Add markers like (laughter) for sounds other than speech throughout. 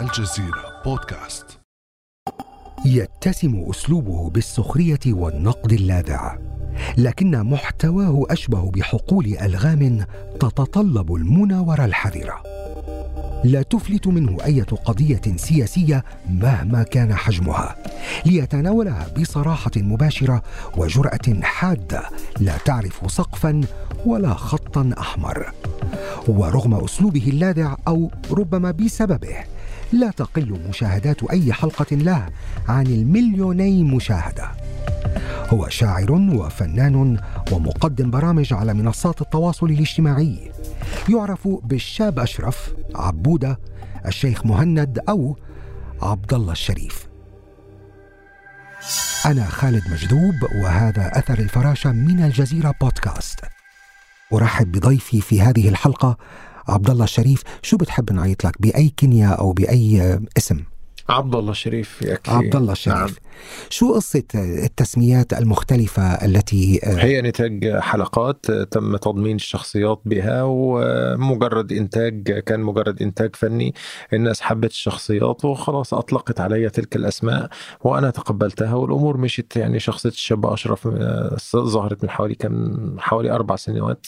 الجزيرة بودكاست. يتسم أسلوبه بالسخرية والنقد اللاذع لكن محتواه أشبه بحقول ألغام تتطلب المناورة الحذرة. لا تفلت منه أي قضية سياسية مهما كان حجمها ليتناولها بصراحة مباشرة وجرأة حادة لا تعرف سقفا ولا خطا أحمر. ورغم أسلوبه اللاذع أو ربما بسببه لا تقل مشاهدات أي حلقة له عن المليوني مشاهدة. هو شاعر وفنان ومقدم برامج على منصات التواصل الاجتماعي. يعرف بالشاب أشرف عبودة الشيخ مهند أو عبد الله الشريف. أنا خالد مجذوب وهذا أثر الفراشة من الجزيرة بودكاست. أرحب بضيفي في هذه الحلقة عبد الله الشريف شو بتحب نعيط لك؟ بأي كنية أو بأي اسم؟ عبد الله الشريف يكفي عبد الله الشريف نعم. شو قصة التسميات المختلفة التي هي نتاج حلقات تم تضمين الشخصيات بها ومجرد إنتاج كان مجرد إنتاج فني الناس حبت الشخصيات وخلاص أطلقت علي تلك الأسماء وأنا تقبلتها والأمور مشت يعني شخصية الشاب أشرف آه، ظهرت من حوالي كم حوالي أربع سنوات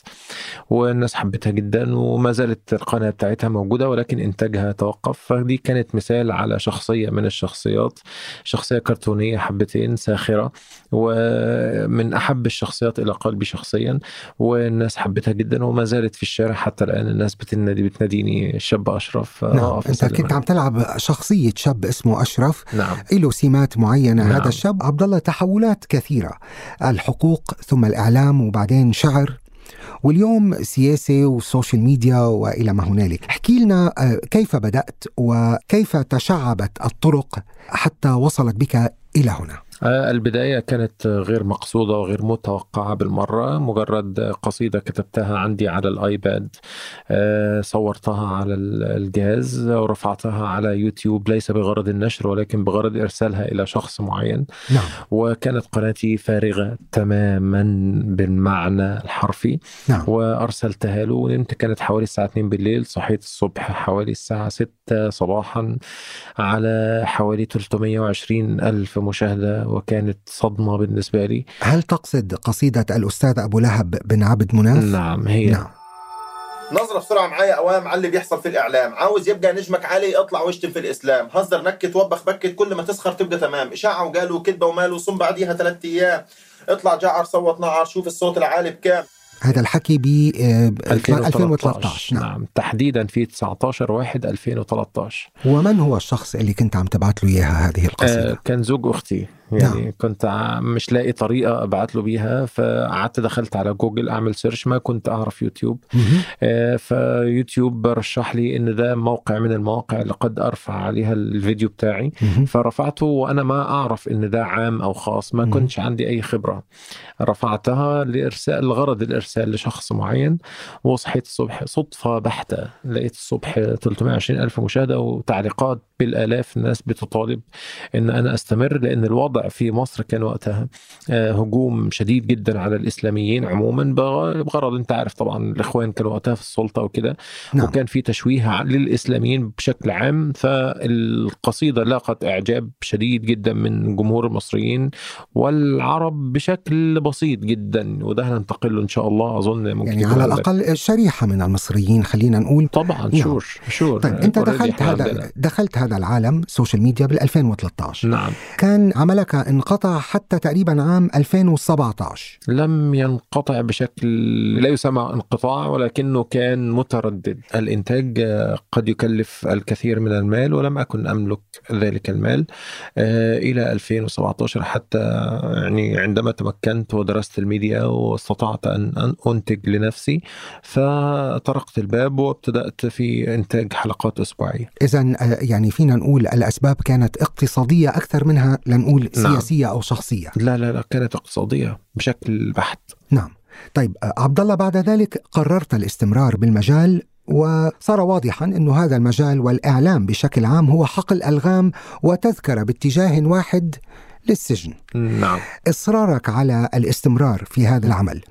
والناس حبتها جدا وما زالت القناة بتاعتها موجودة ولكن إنتاجها توقف. فدي كانت مثال على شخصية من الشخصيات شخصية كرتونيه حبتين ساخرة ومن أحب الشخصيات إلى قلبي شخصيا والناس حبتها جدا وما زالت في الشارع حتى الآن الناس بتنادي بتناديني الشاب أشرف نعم أقف أنت كنت عم تلعب شخصية شاب اسمه أشرف. نعم. له سمات معينة. نعم. هذا الشاب عبد الله تحولات كثيرة. الحقوق ثم الإعلام وبعدين شعر. واليوم سياسة وال social media وإلى ما هنالك. احكي لنا آه، كيف بدأت وكيف تشعبت الطرق حتى وصلت بك إلى هنا آه، البداية كانت غير مقصودة وغير متوقعة بالمرة. مجرد قصيدة كتبتها عندي على الآيباد آه، صورتها على ال- الجهاز ورفعتها على يوتيوب. ليس بغرض النشر ولكن بغرض إرسالها إلى شخص معين. نعم. وكانت قناتي فارغة تماما بالمعنى الحرفي. نعم. وأرسلتها له ونمت كانت حوالي الساعة 2 بالليل. صحيت الصبح حوالي الساعة 6 صباحا على حوالي 320 ألف مشاهدة وكانت صدمة بالنسبة لي. هل تقصد قصيدة الأستاذ أبو لهب بن عبد مناف؟ نعم هي. نعم. نظرة بسرعة معايا قوام على اللي بيحصل في الإعلام. عاوز يبقى نجمك عالي اطلع واشتم في الإسلام. هزر نكت وبخ بكت كل ما تسخر تبقى تمام. إشاعة وقالوا كذبة وماله صم بعديها ثلاث أيام. اطلع جعر صوت نعر شوف الصوت العالي بكام. هذا الحكي ب آه، 2013 نعم. نعم تحديدا في 19 1 2013 ومن هو الشخص اللي كنت عم تبعت له إياها هذه القصيدة؟ آه كان زوج أختي. يعني نعم. كنت مش لاقي طريقة أبعت له بيها فقعدت دخلت على جوجل أعمل search ما كنت أعرف يوتيوب. آه، فيوتيوب رشح لي إن ده موقع من المواقع اللي قد أرفع عليها الفيديو بتاعي. فرفعته وأنا ما أعرف إن ده عام أو خاص ما. كنتش عندي أي خبرة رفعتها لإرسال لغرض الإرسال لشخص معين وصحيت الصبح صدفة بحتة لقيت الصبح 320 ألف مشاهدة وتعليقات بالالاف الناس بتطالب إن أنا أستمر لأن الوضع في مصر كان وقتها آه، هجوم شديد جدا على الإسلاميين عموما بغ- بغرض أنت عارف طبعا الإخوان كانوا وقتها في السلطة وكده نعم وكان في تشويه للإسلاميين بشكل عام فالقصيدة لاقت إعجاب شديد جدا من جمهور المصريين والعرب بشكل بسيط جدا وده هننتقل له إن شاء الله أظن ممكن يعني على الأقل شريحة من المصريين خلينا نقول طبعا نعم. sure sure طيب أنت دخلت هذا. دخلت هذا العالم social media بال 2013 نعم. كان عملك انقطع حتى تقريبا عام 2017 لم ينقطع بشكل لا يسمى انقطاع ولكنه كان متردد. الإنتاج آه، قد يكلف الكثير من المال ولم أكن أملك ذلك المال آه، إلى 2017 حتى يعني عندما تمكنت ودرست الميديا واستطعت أن أنتج لنفسي فطرقت الباب وابتدأت في إنتاج حلقات أسبوعية. اذا يعني فينا نقول الأسباب كانت اقتصادية أكثر منها لنقول نعم. سياسية أو شخصية. لا لا لا كانت اقتصادية بشكل بحت. نعم. طيب عبد الله بعد ذلك قررت الاستمرار بالمجال وصار واضحا إنه هذا المجال والإعلام بشكل عام هو حقل الغام وتذكرة باتجاه واحد للسجن. نعم. إصرارك على الاستمرار في هذا العمل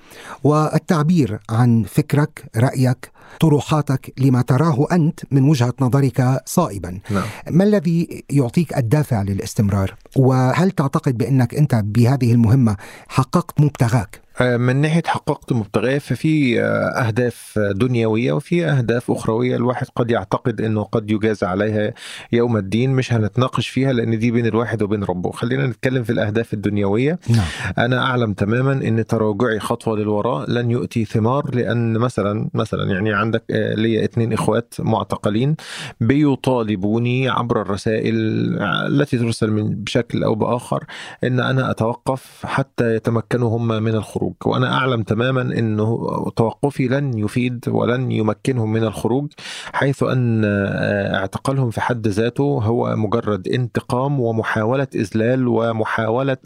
والتعبير عن فكرك رأيك طروحاتك لما تراه أنت من وجهة نظرك صائبا. نعم. ما الذي يعطيك الدافع للاستمرار؟ وهل تعتقد بأنك أنت بهذه المهمة حققت مبتغاك؟ من ناحية حققت مبتغاة ففي آه، أهداف دنيوية وفي أهداف أخروية الواحد قد يعتقد إنه قد يجازى عليها يوم الدين مش هنتناقش فيها لأن دي بين الواحد وبين ربه. خلينا نتكلم في الأهداف الدنيوية. نعم. أنا أعلم تماما إن تراجعي خطوة للوراء لن يؤتي ثمار لأن مثلا مثلا يعني عندك آه، ليا اثنين إخوات معتقلين بيطالبوني عبر الرسائل التي ترسل من بشكل أو بآخر إن أنا أتوقف حتى يتمكنوا هم من الخروج. وأنا أعلم تماما إنه توقفي لن يفيد ولن يمكنهم من الخروج حيث أن آه، اعتقالهم في حد ذاته هو مجرد انتقام ومحاولة إذلال ومحاولة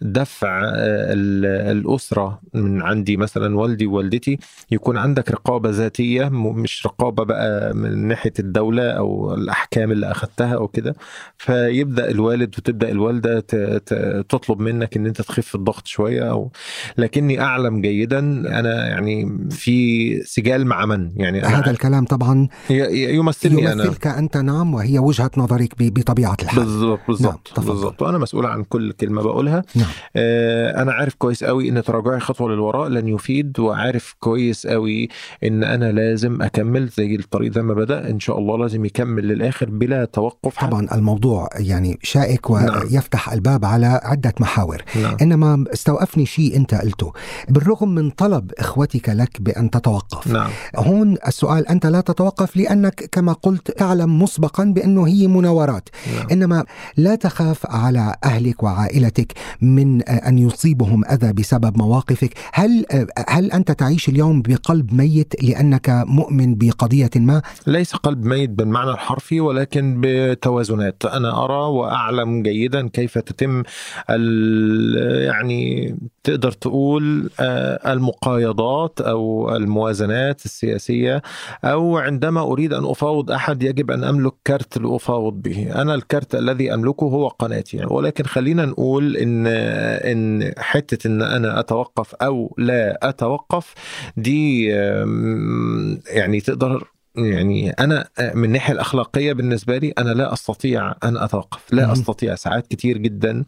دفع آه، ال- الأسرة من عندي مثلا والدي ووالدتي. يكون عندك رقابة ذاتية مش رقابة بقى من ناحية الدولة أو الأحكام اللي اخذتها أو كده. فيبدأ الوالد وتبدأ الوالدة تطلب منك إن أنت تخف الضغط شوية أو لكني أعلم جيدا. أنا يعني في سجال مع من؟ يعني هذا الكلام طبعا يمثلني أنا. يمثلك أنت نعم وهي وجهة نظرك ب- بطبيعة الحال. بالظبط بالظبط تفضل. بالظبط وأنا مسؤول عن كل كلمة بقولها. نعم. آه، أنا عارف كويس قوي إن تراجعي خطوة للوراء لن يفيد وعارف كويس قوي إن أنا لازم أكمل زي الطريق زي ما بدأ. إن شاء الله لازم يكمل للآخر بلا توقف. طبعا الموضوع يعني شائك نعم. ويفتح الباب على عدة محاور. نعم. إنما استوقفني شيء أنت قلته. بالرغم من طلب إخوتك لك بأن تتوقف. نعم. هون السؤال أنت لا تتوقف لأنك كما قلت تعلم مسبقا بأنه هي مناورات. نعم. إنما لا تخاف على أهلك وعائلتك من أن يصيبهم أذى بسبب مواقفك. هل هل أنت تعيش اليوم بقلب ميت لأنك مؤمن بقضية ما؟ ليس قلب ميت بالمعنى الحرفي ولكن بتوازنات. أنا أرى وأعلم جيدا كيف تتم ال- يعني تقدر تقول آه، المقايضات أو الموازنات السياسية أو عندما أريد أن أفاوض أحد يجب أن أملك كرت لأفاوض به. أنا الكرت الذي أملكه هو قناتي. ولكن خلينا نقول إن إن حتة إن أنا أتوقف أو لا أتوقف دي يعني تقدر يعني أنا من الناحية الأخلاقية بالنسبة لي أنا لا أستطيع أن أتوقف لا. أستطيع ساعات كتير جدا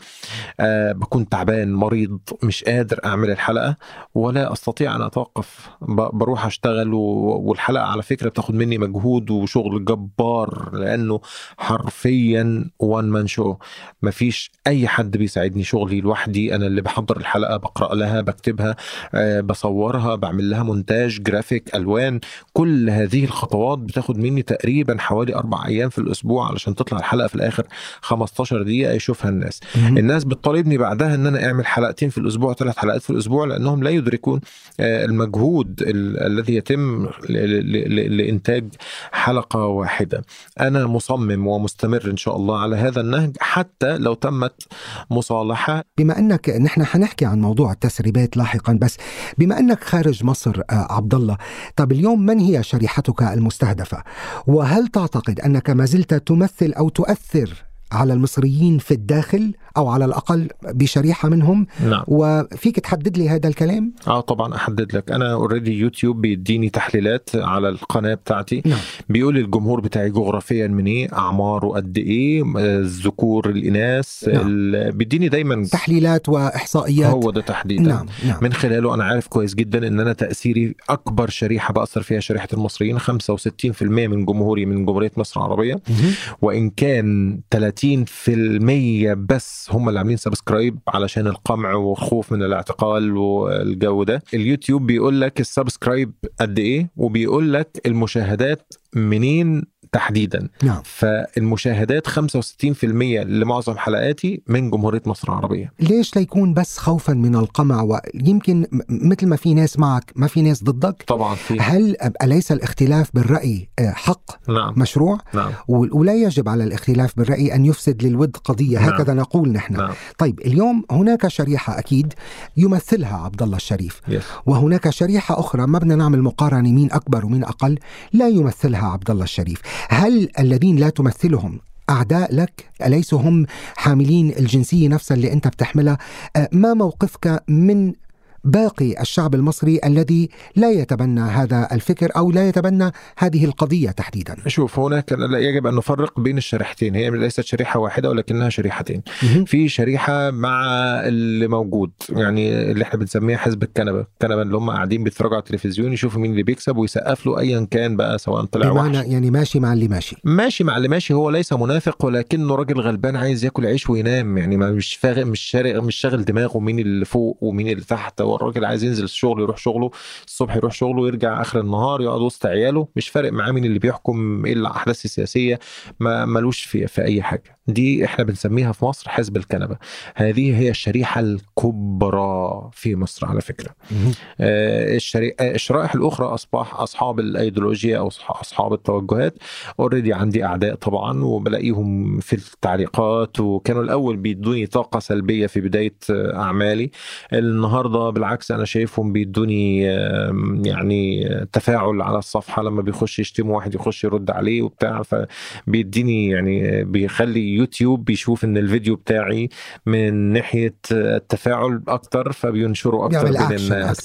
آه بكون تعبان مريض مش قادر أعمل الحلقة ولا أستطيع أن أتوقف بروح أشتغل و- والحلقة على فكرة بتاخد مني مجهود وشغل جبار لأنه حرفيا one man show مفيش أي حد بيساعدني شغلي لوحدي أنا اللي بحضر الحلقة بقرأ لها بكتبها آه بصورها بعمل لها مونتاج جرافيك ألوان كل هذه الخطوات بتاخد مني تقريبا حوالي أربع أيام في الأسبوع علشان تطلع الحلقة في الآخر 15 دقيقة يشوفها الناس. الناس بتطالبني بعدها إن أنا أعمل حلقتين في الأسبوع ثلاث حلقات في الأسبوع لأنهم لا يدركون آه، المجهود ال- الذي يتم لإنتاج حلقة واحدة. أنا مصمم ومستمر إن شاء الله على هذا النهج حتى لو تمت مصالحة. بما أنك نحن حنحكي عن موضوع التسريبات لاحقا بس بما أنك خارج مصر آه، عبد الله طب اليوم من هي شريحتك المستهدفه وهل تعتقد أنك ما زلت تمثل أو تؤثر على المصريين في الداخل أو على الأقل بشريحة منهم. نعم. وفيك تحدد لي هذا الكلام؟ آه طبعا أحدد لك. أنا already يوتيوب بيديني تحليلات على القناة بتاعتي. نعم. بيقول الجمهور بتاعي جغرافيا من إيه اعماره قد إيه الذكور الإناث نعم. ال- بيديني دايما تحليلات وإحصائيات. هو ده تحديدا. نعم نعم. من خلاله أنا عارف كويس جدا إن أنا تأثيري أكبر شريحة بأثر فيها شريحة المصريين 65% من جمهوري من جمهورية مصر العربية. وإن كان 30% بس هم اللي عاملين subscribe علشان القمع والخوف من الاعتقال والجو ده. اليوتيوب بيقول لك ال subscribe قد إيه؟ وبيقول لك المشاهدات منين تحديدا. نعم. فالمشاهدات 65% لمعظم حلقاتي من جمهورية مصر العربية. ليش ليكون بس خوفا من القمع؟ ويمكن مثل ما في ناس معك ما في ناس ضدك. طبعا في. هل أليس الاختلاف بالرأي آه، حق نعم. مشروع؟ نعم. ولا يجب على الاختلاف بالرأي أن يفسد للود قضية نعم. هكذا نقول نحن. نعم. طيب اليوم هناك شريحة أكيد يمثلها عبد الله الشريف. يس وهناك شريحة أخرى ما بدنا نعمل مقارنة مين أكبر ومين أقل لا يمثلها عبد الله الشريف هل الذين لا تمثلهم أعداء لك؟ أليسوا هم حاملين الجنسية نفسها اللي أنت بتحملها؟ آه، ما موقفك من باقي الشعب المصري الذي لا يتبنى هذا الفكر أو لا يتبنى هذه القضية تحديدا. شوف هناك لا يجب أن نفرق بين الشريحتين. هي ليست شريحة واحدة ولكنها شريحتين. في شريحة مع اللي موجود يعني اللي إحنا بنسميها حزب الكنبة. الكنبة اللي هم قاعدين بيتفرجوا على التلفزيون يشوفوا مين اللي بيكسب ويسقف له ايا كان بقى سواء طلع بمعنى وحش يعني ماشي مع اللي ماشي. ماشي مع اللي ماشي هو ليس منافق ولكنه راجل غلبان عايز ياكل عيش وينام. يعني ما مش فاغ مش شارق مش شاغل دماغه مين اللي فوق ومين اللي تحت. هو الراجل عايز ينزل الشغل يروح شغله الصبح يروح شغله يرجع آخر النهار يقعد وسط عياله مش فارق معاه مين اللي بيحكم إيه الأحداث السياسية ما ملوش في في أي حاجة. دي إحنا بنسميها في مصر حزب الكنبة هذه هي الشريحة الكبرى في مصر على فكرة. آه،. آه، الشرائح الأخرى اصبح أصحاب الأيديولوجيا أو أصحاب التوجهات already عندي أعداء طبعا وبلاقيهم في التعليقات وكانوا الأول بيدوني طاقة سلبية في بداية آه، أعمالي النهارده بالعكس أنا شايفهم بيدوني يعني تفاعل على الصفحة لما بيخش يشتم واحد يخش يرد عليه وبتاع فبيديني يعني بيخلي يوتيوب بيشوف إن الفيديو بتاعي من ناحية التفاعل أكتر فبينشره أكتر بين الناس.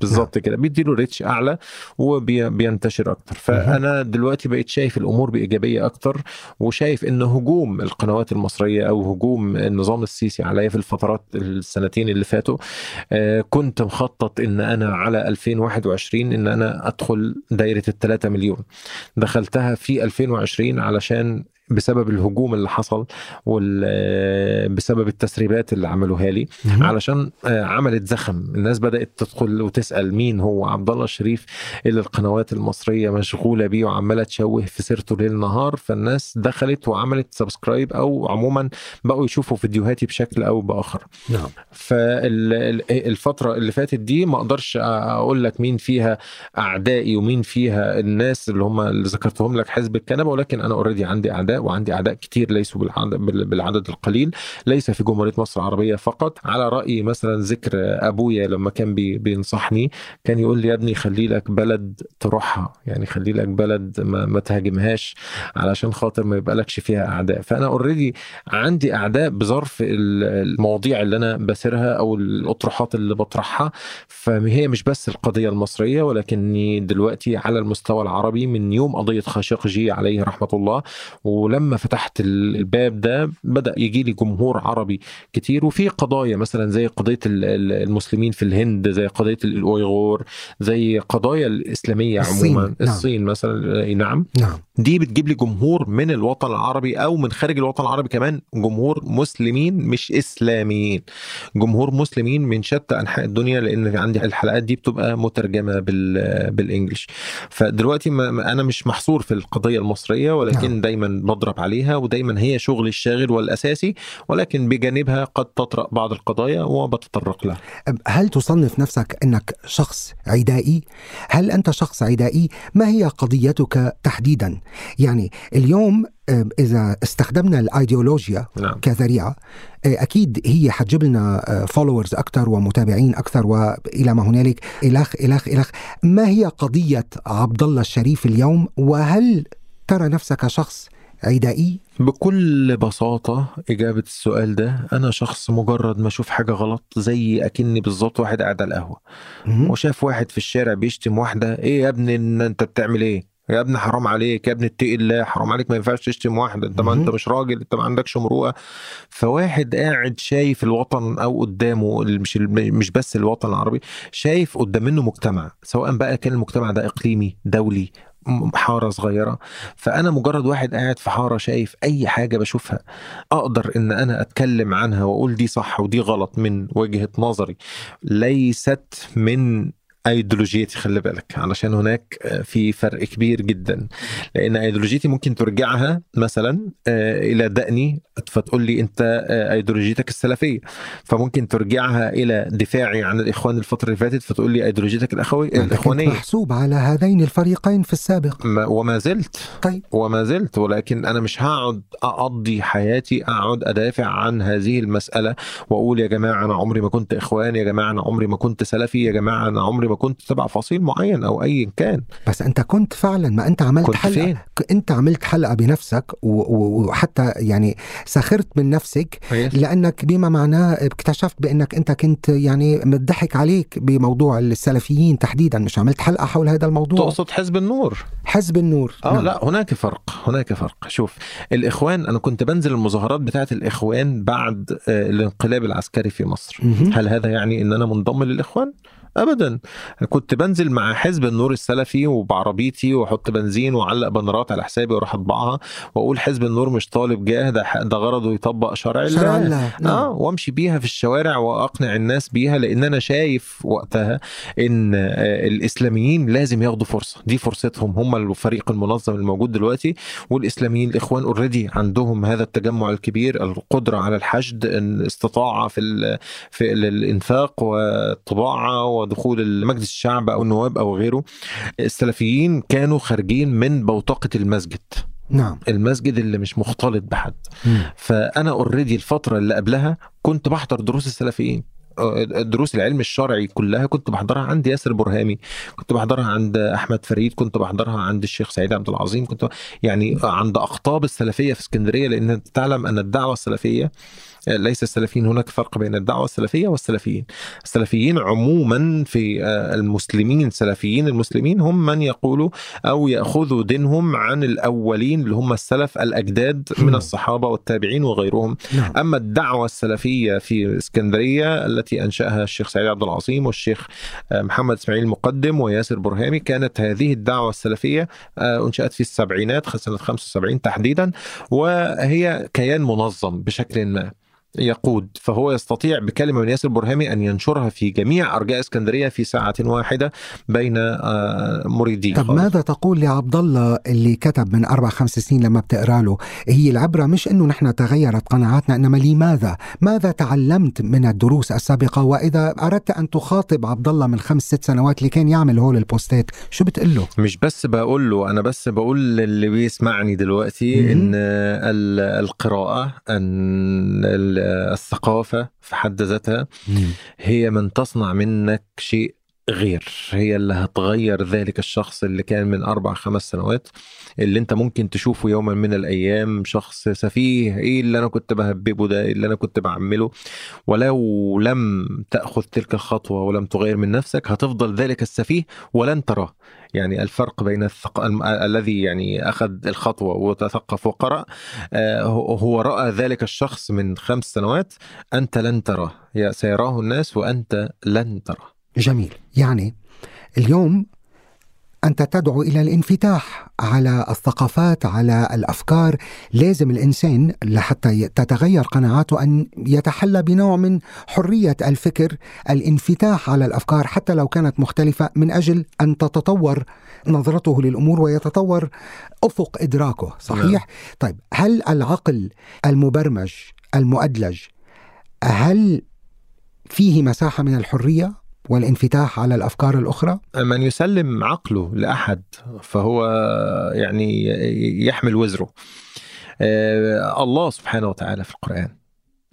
بالظبط كده. بيديله ريتش أعلى وبينتشر أكتر. فأنا دلوقتي بقيت شايف الأمور بإيجابية أكتر وشايف إن هجوم القنوات المصرية أو هجوم النظام السيسي عليا في الفترات السنتين اللي فاتوا آه، كنت مخطط إن أنا على 2021 إن أنا أدخل دايرة ال 3 مليون. دخلتها في 2020 علشان بسبب الهجوم اللي حصل وبسبب التسريبات اللي عملوها لي. علشان آه، عملت زخم. الناس بدأت تدخل وتسأل مين هو؟ عبد الله الشريف اللي القنوات المصرية مشغولة بيه وعمالة تشوه في سيرته ليل نهار. فالناس دخلت وعملت subscribe أو عموما بقوا يشوفوا فيديوهاتي بشكل أو بآخر. نعم. فالفترة اللي فاتت دي ما أقدرش أقول لك مين فيها أعدائي ومين فيها الناس اللي هم اللي ذكرتهم لك حزب الكنبة ولكن أنا already عندي أعداء. وعندي أعداء كتير ليسوا بالعدد, القليل. ليس في جمهورية مصر العربية فقط. على رأي مثلا ذكر أبويا لما كان بي بينصحني كان يقول لي يا ابني خلي لك بلد تروحها. يعني خلي لك بلد ما, ما تهاجمهاش علشان خاطر ما يبقالكش فيها أعداء. فأنا already عندي أعداء بظرف ال- المواضيع اللي أنا بسيرها أو الأطروحات اللي بطرحها. فهي مش بس القضية المصرية ولكني دلوقتي على المستوى العربي من يوم قضية خاشقجي عليه رحمة الله ولما فتحت ال- الباب ده بدأ يجي لي جمهور عربي كتير وفي قضايا مثلا زي قضية ال- ال- المسلمين في الهند زي قضية الأويغور زي قضايا الإسلامية الصين، عموما نعم. الصين مثلا أي نعم نعم دي بتجيب لي جمهور من الوطن العربي أو من خارج الوطن العربي كمان جمهور مسلمين مش إسلاميين جمهور مسلمين من شتى أنحاء الدنيا لأن عندي الحلقات دي بتبقى مترجمة بال بالإنجلش فدلوقتي ما أنا مش محصور في القضية المصرية ولكن نعم. نعم. دايما بضرب عليها ودايما هي شغلي الشاغل والأساسي ولكن بجانبها قد تطرأ بعض القضايا وبتطرق لها هل تصنف نفسك أنك شخص عدائي؟ هل أنت شخص عدائي؟ ما هي قضيتك تحديدا؟ يعني اليوم آه، إذا استخدمنا الأيديولوجيا نعم كذريعة آه، أكيد هي حتجيب لنا فولورز أكثر ومتابعين أكثر وإلى ما هنالك الخ الخ الخ ما هي قضية عبد الله الشريف اليوم وهل ترى نفسك شخص عدائي؟ بكل بساطة إجابة السؤال ده أنا شخص مجرد ما أشوف حاجة غلط زي أكني بالظبط واحد قاعد على القهوة. وشاف واحد في الشارع بيشتم واحدة إيه يا ابني إن أنت بتعمل إيه؟ يا ابني حرام عليك يا ابني اتقي الله حرام عليك ما ينفعش تشتم واحدة انت ما. انت مش راجل انت ما عندكش مروءة. فواحد قاعد شايف الوطن أو قدامه مش مش بس الوطن العربي شايف قدام منه مجتمع سواء بقى كان المجتمع ده اقليمي دولي حارة صغيرة. فأنا مجرد واحد قاعد في حارة شايف أي حاجة بشوفها أقدر إن أنا أتكلم عنها وأقول دي صح ودي غلط من وجهة نظري. ليست من ايديولوجيتي خلي بالك. علشان هناك آه، في فرق كبير جدا. لأن ايديولوجيتي ممكن ترجعها مثلا آه، إلى دقني فتقول لي أنت آه، ايديولوجيتك السلفية. فممكن ترجعها إلى دفاعي عن الإخوان الفترة اللي فاتت فتقول لي ايديولوجيتك الأخوي أنت كنت الإخوانية. محسوب على هذين الفريقين في السابق. ما- وما زلت. طيب. وما زلت. ولكن أنا مش هقعد أقضي حياتي أقعد أدافع عن هذه المسألة وأقول يا جماعة أنا عمري ما كنت إخوان يا جماعة أنا عمري ما كنت سلفي يا جماعة أنا عمري ما كنت تبع فصيل معين أو اي كان. بس أنت كنت فعلا ما أنت عملت كنت حلقة. فين؟ أنت عملت حلقة بنفسك وحتى يعني سخرت من نفسك لأنك بما معناه اكتشفت بأنك أنت كنت يعني متضحك عليك بموضوع السلفيين تحديدا. مش عملت حلقة حول هذا الموضوع. تقصد حزب النور. حزب النور. آه نعم. لا هناك فرق هناك فرق. شوف الإخوان أنا كنت بنزل المظاهرات بتاعه الإخوان بعد آه، الانقلاب العسكري في مصر. مهم. هل هذا يعني إن أنا منضم للإخوان؟ ابدا. كنت بنزل مع حزب النور السلفي وبعربيتي وأحط بنزين وأعلق بنرات على حسابي وأروح أطبعها وأقول حزب النور مش طالب جاه ده ده غرضه يطبق شرع الله. نعم. آه وأمشي بيها في الشوارع وأقنع الناس بيها لأن أنا شايف وقتها إن آه، الإسلاميين لازم ياخدوا فرصة. دي فرصتهم هم الفريق المنظم الموجود دلوقتي. والإسلاميين الاخوان اوريدي عندهم هذا التجمع الكبير القدرة على الحشد الاستطاعه في في ال- الإنفاق والطباعة ودخول مجلس الشعب أو النواب أو غيره السلفيين كانوا خارجين من بوتقة المسجد. نعم. المسجد اللي مش مختلط بحد. مم. فأنا اوريدي الفترة اللي قبلها كنت بحضر دروس السلفيين. دروس العلم الشرعي كلها كنت بحضرها عند ياسر برهامي كنت بحضرها عند أحمد فريد كنت بحضرها عند الشيخ سعيد عبد العظيم كنت يعني عند أقطاب السلفية في اسكندرية لأن تعلم أن الدعوة السلفية ليس السلفيين. هناك فرق بين الدعوة السلفية والسلفيين. السلفيين عموما في آه، المسلمين سلفيين المسلمين هم من يقولوا أو يأخذوا دينهم عن الأولين اللي هم السلف الأجداد من الصحابة والتابعين وغيرهم. نعم. أما الدعوة السلفية في اسكندرية التي أنشأها الشيخ سعيد عبد العظيم والشيخ آه، محمد إسماعيل المقدم وياسر برهامي كانت هذه الدعوة السلفية آه، أنشأت في السبعينات سنة 75 تحديدا وهي كيان منظم بشكل ما. يقود فهو يستطيع بكلمة من ياسر برهامي أن ينشرها في جميع أرجاء اسكندرية في ساعة واحدة بين آه، مريدين طب. ماذا تقول لعبد الله اللي كتب من أربع خمس سنين لما بتقرأ له هي العبرة مش إنه نحن تغيرت قناعاتنا إنما لماذا؟ ماذا تعلمت من الدروس السابقة وإذا أردت أن تخاطب عبد الله من خمس ست سنوات اللي كان يعمل هول البوستات شو بتقول له؟ مش بس بقول له أنا بس بقول للي بيسمعني دلوقتي مهم. إن ال- القراءة أن ال- الثقافة في حد ذاتها هي من تصنع منك شيء غير هي اللي هتغير ذلك الشخص اللي كان من أربع خمس سنوات اللي انت ممكن تشوفه يوما من الأيام شخص سفيه إيه اللي أنا كنت بهببه ده؟ إيه اللي أنا كنت بعمله؟ ولو لم تأخذ تلك الخطوة ولم تغير من نفسك هتفضل ذلك السفيه ولن تراه. يعني الفرق بين الثق... الذي يعني أخذ الخطوة وتثقف وقرأ آه، هو رأى ذلك الشخص من خمس سنوات أنت لن تراه سيراه الناس وأنت لن تراه. جميل. يعني اليوم أنت تدعو إلى الانفتاح على الثقافات على الأفكار. لازم الإنسان لحتى تتغير قناعاته أن يتحلى بنوع من حرية الفكر الانفتاح على الأفكار حتى لو كانت مختلفة من أجل أن تتطور نظرته للأمور ويتطور أفق إدراكه. صحيح؟ طيب هل العقل المبرمج المؤدلج هل فيه مساحة من الحرية؟ والانفتاح على الأفكار الأخرى؟ من يسلم عقله لأحد فهو يعني يحمل وزره. آه، الله سبحانه وتعالى في القرآن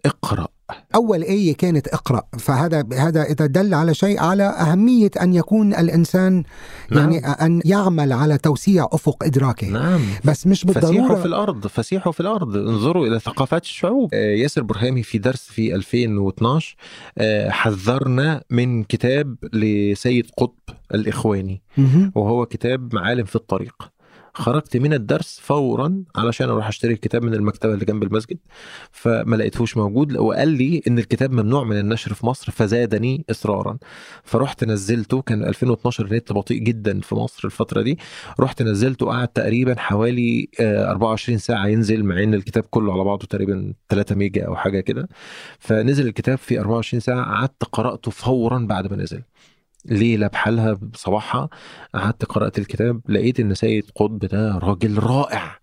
اقرأ أول آية كانت اقرأ فهذا هذا إذا دل على شيء على أهمية أن يكون الإنسان يعني أن يعمل على توسيع أفق إدراكه. نعم. بس مش فسيحوا في بالضروره الأرض فسيحوا في الأرض. انظروا إلى ثقافات الشعوب. آه، ياسر برهامي في درس في 2012 آه، حذرنا من كتاب لسيد قطب الإخواني. وهو كتاب معالم في الطريق. خرجت من الدرس فورا علشان أروح أشتري الكتاب من المكتبة اللي جنب المسجد فما لقيتهوش موجود وقال لي إن الكتاب ممنوع من النشر في مصر فزادني اصرارا. فرحت نزلته كان 2012 النت بطيء جدا في مصر الفترة دي. رحت نزلته قعد تقريبا حوالي آه، 24 ساعة ينزل مع إن الكتاب كله على بعضه تقريبا 3 ميجا أو حاجة كده. فنزل الكتاب في 24 ساعة قعدت قرأته فورا بعد ما نزل. ليلة بحالها بصباحها قعدت قرأت الكتاب لقيت إن سيد قطب ده راجل رائع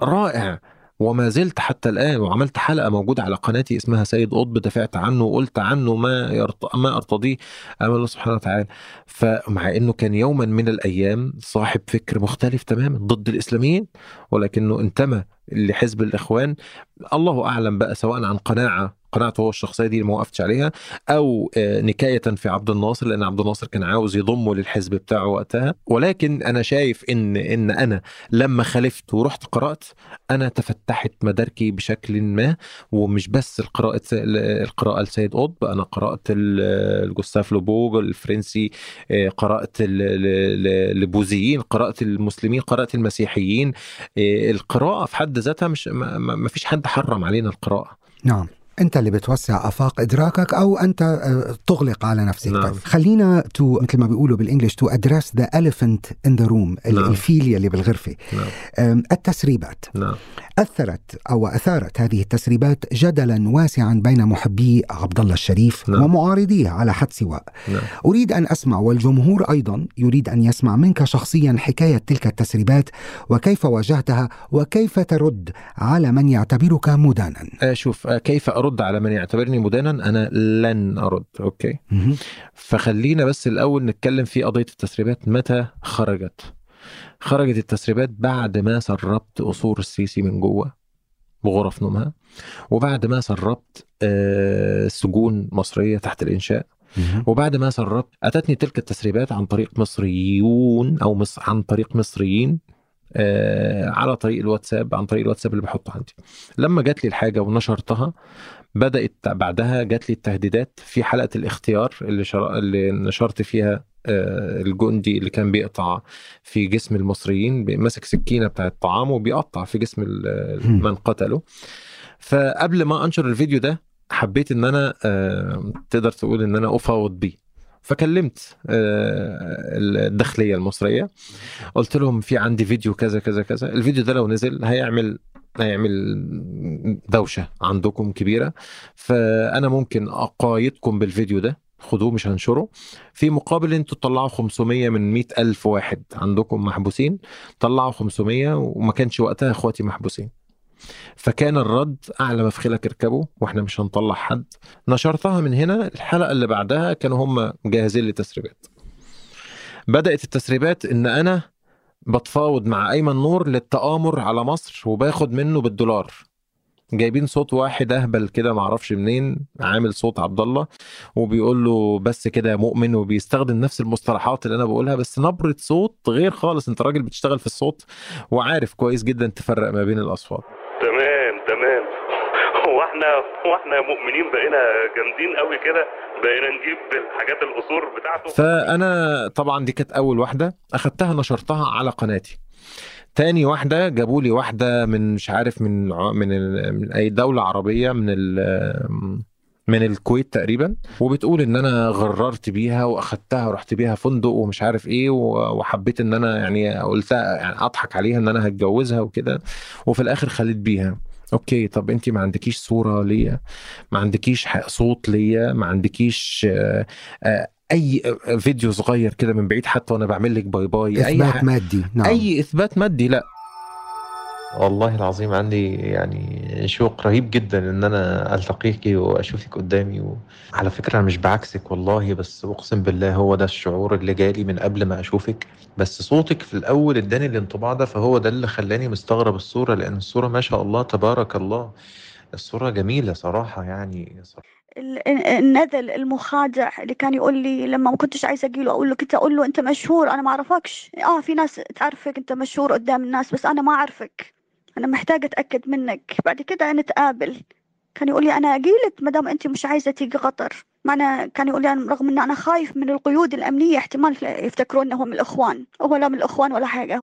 رائع. وما زلت حتى الآن وعملت حلقة موجودة على قناتي اسمها سيد قطب دافعت عنه وقلت عنه ما يرت... ما أرتضيه أمام الله سبحانه وتعالى. فمع إنه كان يوما من الأيام صاحب فكر مختلف تماما ضد الإسلاميين ولكنه انتمى لحزب الإخوان. الله أعلم بقى سواء عن قناعة قناعته هو الشخصية دي ما وقفتش عليها أو آه، نكاية في عبد الناصر لأن عبد الناصر كان عاوز يضمه للحزب بتاعه وقتها. ولكن أنا شايف إن إن أنا لما خالفت ورحت قرأت أنا تفتحت مداركي بشكل ما ومش بس القراءة القراءة لسيد قطب أنا قرأت لجوستاف لوبون الفرنسي آه، قرأت البوذيين قرأت المسلمين قرأت المسيحيين. آه، القراءة في حد ذاتها مش ما فيش حد حرم علينا القراءة. نعم. أنت اللي بتوسع أفاق إدراكك أو أنت آه، تغلق على نفسك. نعم. طيب خلينا تو مثل ما بيقولوا بال English to address the elephant in the room نعم. الفيل يلي بالغرفة. نعم. التسريبات. نعم. أثرت أو أثارت هذه التسريبات جدلا واسعا بين محبي عبد الله الشريف نعم. ومعارضيه على حد سواء. نعم. أريد أن أسمع والجمهور أيضا يريد أن يسمع منك شخصيا حكاية تلك التسريبات وكيف واجهتها وكيف ترد على من يعتبرك مدانا؟ آه، شوف آه، كيف أرد على من يعتبرني مدانا أنا لن أرد أوكي. فخلينا بس الأول نتكلم في قضية التسريبات متى خرجت خرجت التسريبات بعد ما سربت قصور السيسي من جوه بغرف نومها وبعد ما سربت آه، سجون مصرية تحت الإنشاء. وبعد ما سربت أتتني تلك التسريبات عن طريق مصريون أو مص... عن طريق مصريين على طريق الواتساب عن طريق الواتساب اللي بحطه عندي. لما جات لي الحاجة ونشرتها بدأت بعدها جات لي التهديدات في حلقة الاختيار اللي شر... اللي نشرت فيها آه الجندي اللي كان بيقطع في جسم المصريين ماسك سكينة بتاعت طعام وبيقطع في جسم. من قتله. فقبل ما أنشر الفيديو ده حبيت إن أنا آه، تقدر تقول إن أنا افاوض بيه. فكلمت آه، الداخلية المصرية. قلت لهم في عندي فيديو كذا كذا كذا. الفيديو ده لو نزل هيعمل هيعمل دوشة عندكم كبيرة. فأنا ممكن أقايدكم بالفيديو ده. خدوه مش هنشره. في مقابل أنتوا تطلعوا 500 من 100 ألف واحد عندكم محبوسين. طلعوا 500 وما كانش وقتها إخواتي محبوسين. فكان الرد أعلى مفخلك اركبوا وإحنا مش هنطلع حد. نشرتها من هنا الحلقة اللي بعدها كانوا هم جاهزين للتسريبات. بدأت التسريبات إن أنا بتفاوض مع أيمن نور للتآمر على مصر وباخد منه بالدولار. جايبين صوت واحد أهبل كده معرفش منين عامل صوت عبد الله وبيقول له بس كده يا مؤمن وبيستخدم نفس المصطلحات اللي أنا بقولها بس نبرة صوت غير خالص. أنت راجل بتشتغل في الصوت وعارف كويس جدا تفرق ما بين الأصوات. هو إحنا هو (laughs) إحنا مؤمنين بقينا جامدين قوي كده بقينا نجيب الحاجات القصور بتاعته. فأنا طبعا دي كانت أول واحدة أخدتها نشرتها على قناتي. تاني واحدة جابوا لي واحدة من مش عارف من من, من أي دولة عربية من ال من الكويت تقريبا. وبتقول إن أنا غررت بيها وأخدتها ورحت بيها فندق ومش عارف إيه وحبيت إن أنا يعني قلتها يعني أضحك عليها إن أنا هتجوزها وكده. وفي الآخر خليت بيها. okay طب انت ما عندكيش صورة ليا؟ ما عندكيش صوت ليا؟ ما عندكيش آه، آه، أي فيديو صغير كده من بعيد حتى وأنا بعمل لك bye bye؟ أي إثبات ح- مادي نعم. أي إثبات مادي لأ. والله العظيم عندي يعني شوق رهيب جدا إن أنا التقيك وأشوفك قدامي وعلى فكرة أنا مش بعكسك والله بس أقسم بالله هو ده الشعور اللي جالي من قبل ما أشوفك. بس صوتك في الأول اداني الانطباع ده فهو ده اللي خلاني مستغرب الصورة لأن الصورة ما شاء الله تبارك الله. الصورة جميلة صراحة يعني. صراحة. ال- النذل المخادع اللي كان يقول لي لما ما كنتش عايزة أجي له أقول له كنت أقول له أنت مشهور أنا ما أعرفكش. آه في ناس تعرفك أنت مشهور قدام الناس بس أنا ما أعرفك. أنا محتاجة أتأكد منك. بعد كده نتقابل. كان يقول لي أنا اجيلك ما دام أنت مش عايزة تيجي قطر. معنى كان يقول لي أنا رغم إن أنا خايف من القيود الأمنية احتمال يفتكرون انه من الإخوان. هو لا من الإخوان ولا حاجة.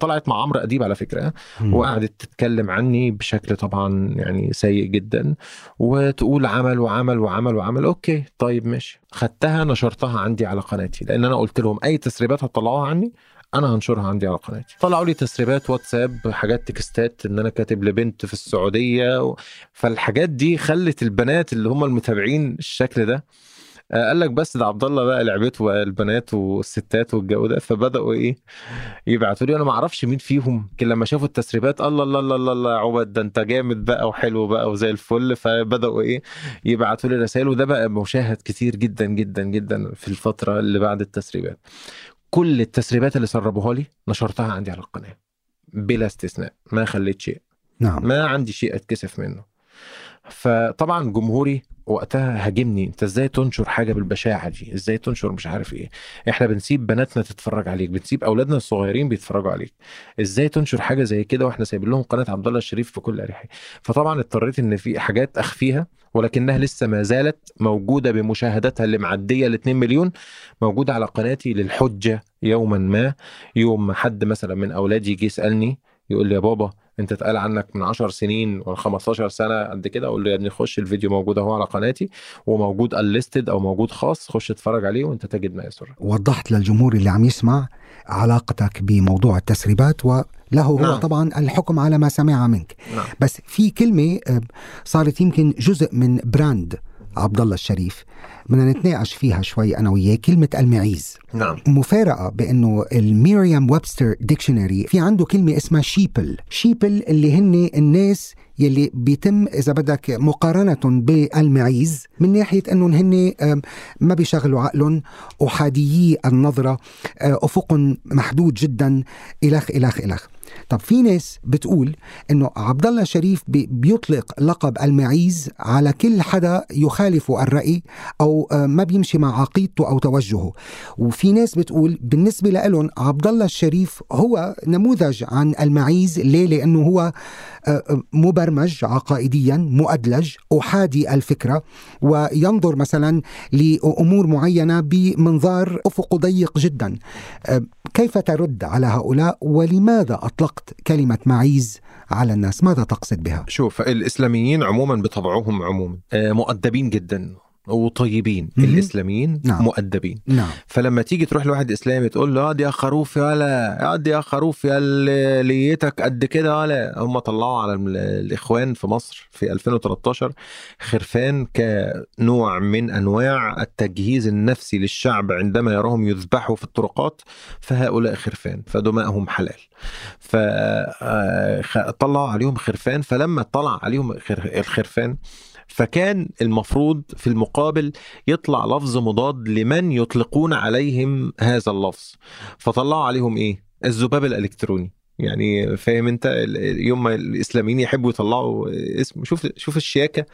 طلعت مع عمرو أديب على فكرة مم. وقعدت تتكلم عني بشكل طبعا يعني سيء جدا وتقول عمل وعمل وعمل وعمل. أوكي طيب ماشي. خدتها نشرتها عندي على قناتي لأن أنا قلت لهم أي تسريبات هتطلعوها عني أنا هنشرها عندي على قناتي طلعوا لي تسريبات واتساب حاجات تكستات إن أنا كاتب لبنت في السعودية. فالحاجات دي خلت البنات اللي هم المتابعين الشكل ده آه، قال لك بس ده عبد الله بقى لعبته بقى البنات والستات والجو ده فبدأوا إيه يبعتوا لي أنا ما أعرفش مين فيهم لكن لما شافوا التسريبات الله الله الله الله, الله عبد ده أنت جامد بقى وحلو بقى وزي الفل فبدأوا إيه يبعتوا لي رسائل وده بقى مشاهد كتير جدا جدا جدا في الفترة اللي بعد التسريبات كل التسريبات اللي سربوها لي نشرتها عندي على القناة بلا استثناء ما خليت شيء. نعم. ما عندي شيء أتكسف منه. فطبعا جمهوري وقتها هاجمني أنت إزاي تنشر حاجة بالبشاعة دي؟ إزاي تنشر مش عارف إيه؟ إحنا بنسيب بناتنا تتفرج عليك بنسيب أولادنا الصغيرين بيتفرجوا عليك. إزاي تنشر حاجة زي كده وإحنا سايبين لهم قناة عبد الله الشريف في كل أريحية؟ فطبعا اضطريت إن في حاجات أخفيها ولكنها لسه ما زالت موجودة بمشاهداتها اللي معديه ال 2 مليون موجودة على قناتي للحجة يوما ما. يوم حد مثلا من أولادي يجي يسألني يقول لي يا بابا انت اتقال عنك من 10 سنين ولا 15 سنة قد كده أقول له يا ابني خش الفيديو موجود اهو على قناتي وموجود unlisted أو موجود خاص خش اتفرج عليه وانت تجد ما يسر وضحت للجمهور اللي عم يسمع علاقتك بموضوع التسريبات وله هو نعم. طبعا الحكم على ما سمع منك نعم. بس في كلمة آه، صارت يمكن جزء من brand عبد الله الشريف بدنا نتناقش فيها شوي أنا وياه كلمة المعيز. نعم. مفارقة بأنه ال Merriam-Webster dictionary في عنده كلمة اسمها sheeple sheeple اللي هن الناس يلي بيتم إذا بدك مقارنة بالمعيز من ناحية أنهم هن ما بيشغلوا عقلهم أحاديي النظرة آه، أفق محدود جدا إلخ إلخ إلخ. طب في ناس بتقول إنه عبد الله شريف بي- بيطلق لقب المعيز على كل حدا يخالف الرأي أو آه، ما بيمشي مع عقيدته أو توجهه. وفي ناس بتقول بالنسبة لهم عبد الله الشريف هو نموذج عن المعيز ليه؟ لأنه هو مبرمج عقائديا مؤدلج أحادي الفكرة وينظر مثلا لأمور معينة بمنظار أفق ضيق جدا. آه، كيف ترد على هؤلاء؟ ولماذا أطلقت كلمة معيز على الناس؟ ماذا تقصد بها؟ شوف الإسلاميين عموما بطبعهم عموما. مؤدبين جدا. وطيبين مهم. الإسلاميين نعم. مؤدبين نعم فلما تيجي تروح لواحد إسلامي تقول له يا خروف يالا يا خروف يا اللي ليتك قد كده يالا هم طلعوا على ال- الإخوان في مصر في 2013 خرفان كنوع من أنواع التجهيز النفسي للشعب عندما يراهم يذبحوا في الطرقات فهؤلاء خرفان فدماءهم حلال فطلعوا عليهم خرفان فلما طلع عليهم خر- الخرفان فكان المفروض في المقابل يطلع لفظ مضاد لمن يطلقون عليهم هذا اللفظ. فطلعوا عليهم إيه؟ الذباب الإلكتروني. يعني فاهم أنت؟ يوم ما الإسلاميين يحبوا يطلعوا اسم شوف شوف الشياكة.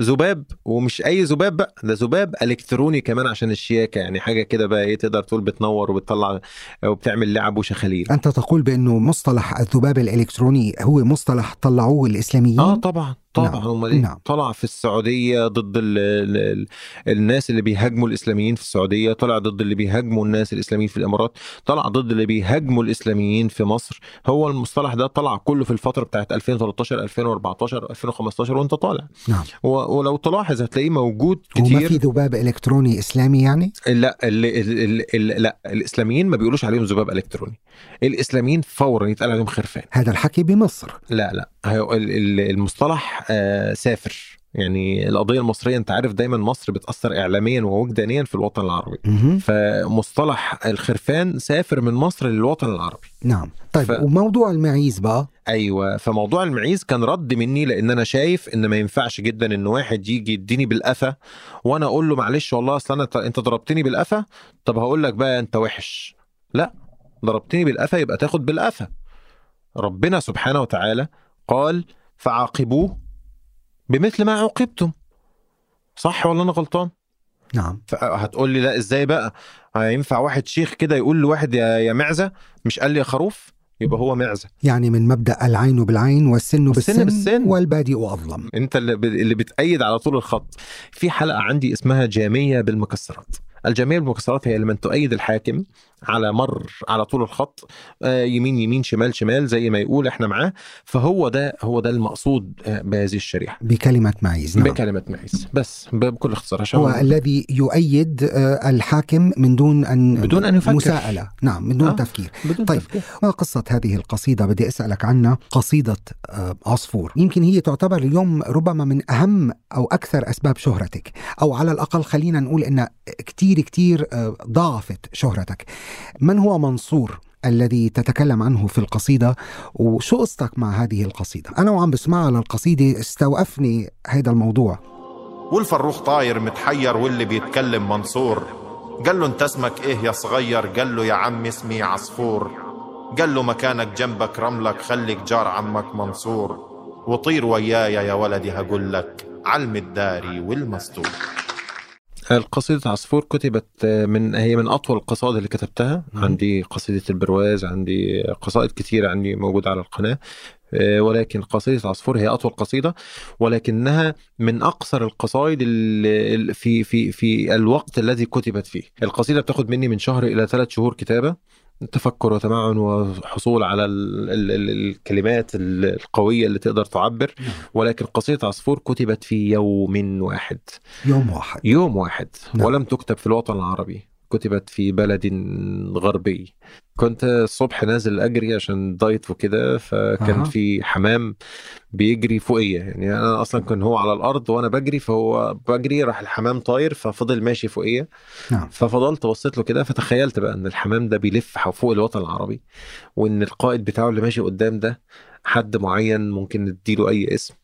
ذباب ومش أي ذباب بقى ده ذباب إلكتروني كمان عشان الشياكة. يعني حاجة كده بقى إيه تقدر تقول بتنور وبتطلع وبتعمل لعب وشخاليل. أنت تقول بأنه مصطلح الذباب الإلكتروني هو مصطلح طلعوه الإسلاميين؟ آه طبعا. طبعا نعم. امال نعم. طلع في السعودية ضد ال ال ال الناس اللي بيهاجموا الإسلاميين في السعودية طلع ضد اللي بيهاجموا الناس الإسلاميين في الإمارات طلع ضد اللي بيهاجموا الإسلاميين في مصر. هو المصطلح ده طلع كله في الفترة بتاعت 2013 2014 2015 وانت طالع. نعم. ولو تلاحظ هتلاقيه موجود وما كتير. في ذباب إلكتروني إسلامي يعني؟ لا ال ال ال ال لا الإسلاميين ما بيقولوش عليهم ذباب إلكتروني. الإسلاميين فورا يتقال عليهم خرفان. هذا الحكي بمصر. لا لا. المصطلح آه، سافر. يعني القضية المصرية انت عارف دايما مصر بتأثر اعلاميا ووجدانيا في الوطن العربي. فمصطلح الخرفان سافر من مصر للوطن العربي. نعم. طيب ف- وموضوع المعيز بقى؟ أيوه. فموضوع المعيز كان رد مني لأن أنا شايف إن ما ينفعش جدا إن واحد يجي يديني بالقفا وأنا أقول له معلش والله أصل أنا أنت ضربتني بالقفا طب هقول لك بقى أنت وحش. لا ضربتني بالقفا يبقى تاخد بالقفا. ربنا سبحانه وتعالى قال فعاقبوه بمثل ما عوقبتم. صح ولا أنا غلطان؟ نعم. هتقول لي لا إزاي بقى؟ هينفع واحد شيخ كده يقول لواحد يا يا معزة؟ مش قال لي يا خروف؟ يبقى هو معزة. يعني من مبدأ العين بالعين والسن بالسن, بالسن. والبادئ أظلم. أنت اللي, بتأيد على طول الخط. في حلقة عندي اسمها جامية بالمكسرات. الجامية بالمكسرات هي لمن تؤيد الحاكم على مر على طول الخط آه، يمين يمين شمال شمال زي ما يقول إحنا معاه فهو ده هو ده المقصود آه، بهذه الشريحة بكلمة معيز نعم بكلمة معيز بس بكل اختصار عشان هو الذي يؤيد آه، الحاكم من دون أن بدون أن يفكر. مساءلة نعم من دون آه. تفكير بدون طيب. تفكير. ما قصة هذه القصيدة بدي أسألك عنها قصيدة آه، عصفور يمكن هي تعتبر اليوم ربما من أهم أو أكثر أسباب شهرتك أو على الأقل خلينا نقول أن كتير كتير آه، ضاعفت شهرتك من هو منصور الذي تتكلم عنه في القصيدة وشو قصتك مع هذه القصيدة؟ أنا وعم بسمعها للقصيدة استوقفني هذا الموضوع. والفروخ طاير متحير واللي بيتكلم منصور. قال له أنت اسمك إيه يا صغير؟ قال له يا عم اسمي عصفور. قال له مكانك جنبك رملك خليك جار عمك منصور. وطير ويايا يا ولدي هقول لك علم الداري والمستور. القصيدة عصفور كتبت من هي من أطول القصائد اللي كتبتها. مم. عندي قصيدة البرواز عندي قصائد كتيرة عندي موجودة على القناة. آه، ولكن قصيدة عصفور هي أطول قصيدة ولكنها من أقصر القصائد في في في الوقت الذي كتبت فيه. القصيدة بتاخد مني من شهر إلى ثلاث شهور كتابة. تفكر وتمعن وحصول على ال ال ال الكلمات القوية اللي تقدر تعبر. نعم. ولكن قصيدة عصفور كتبت في يوم واحد. يوم واحد. يوم واحد. نعم. ولم تكتب في الوطن العربي. كتبت في بلد غربي كنت الصبح نازل أجري عشان دايت وكده فكان أها. في حمام بيجري فوقيا يعني أنا أصلا كان هو على الأرض وأنا بجري فهو بجري راح الحمام طاير ففضل ماشي فوقيا نعم. ففضلت بصيت له كده فتخيلت بقى إن الحمام ده بيلف فوق الوطن العربي وإن القائد بتاعه اللي ماشي قدام ده حد معين ممكن نديله أي اسم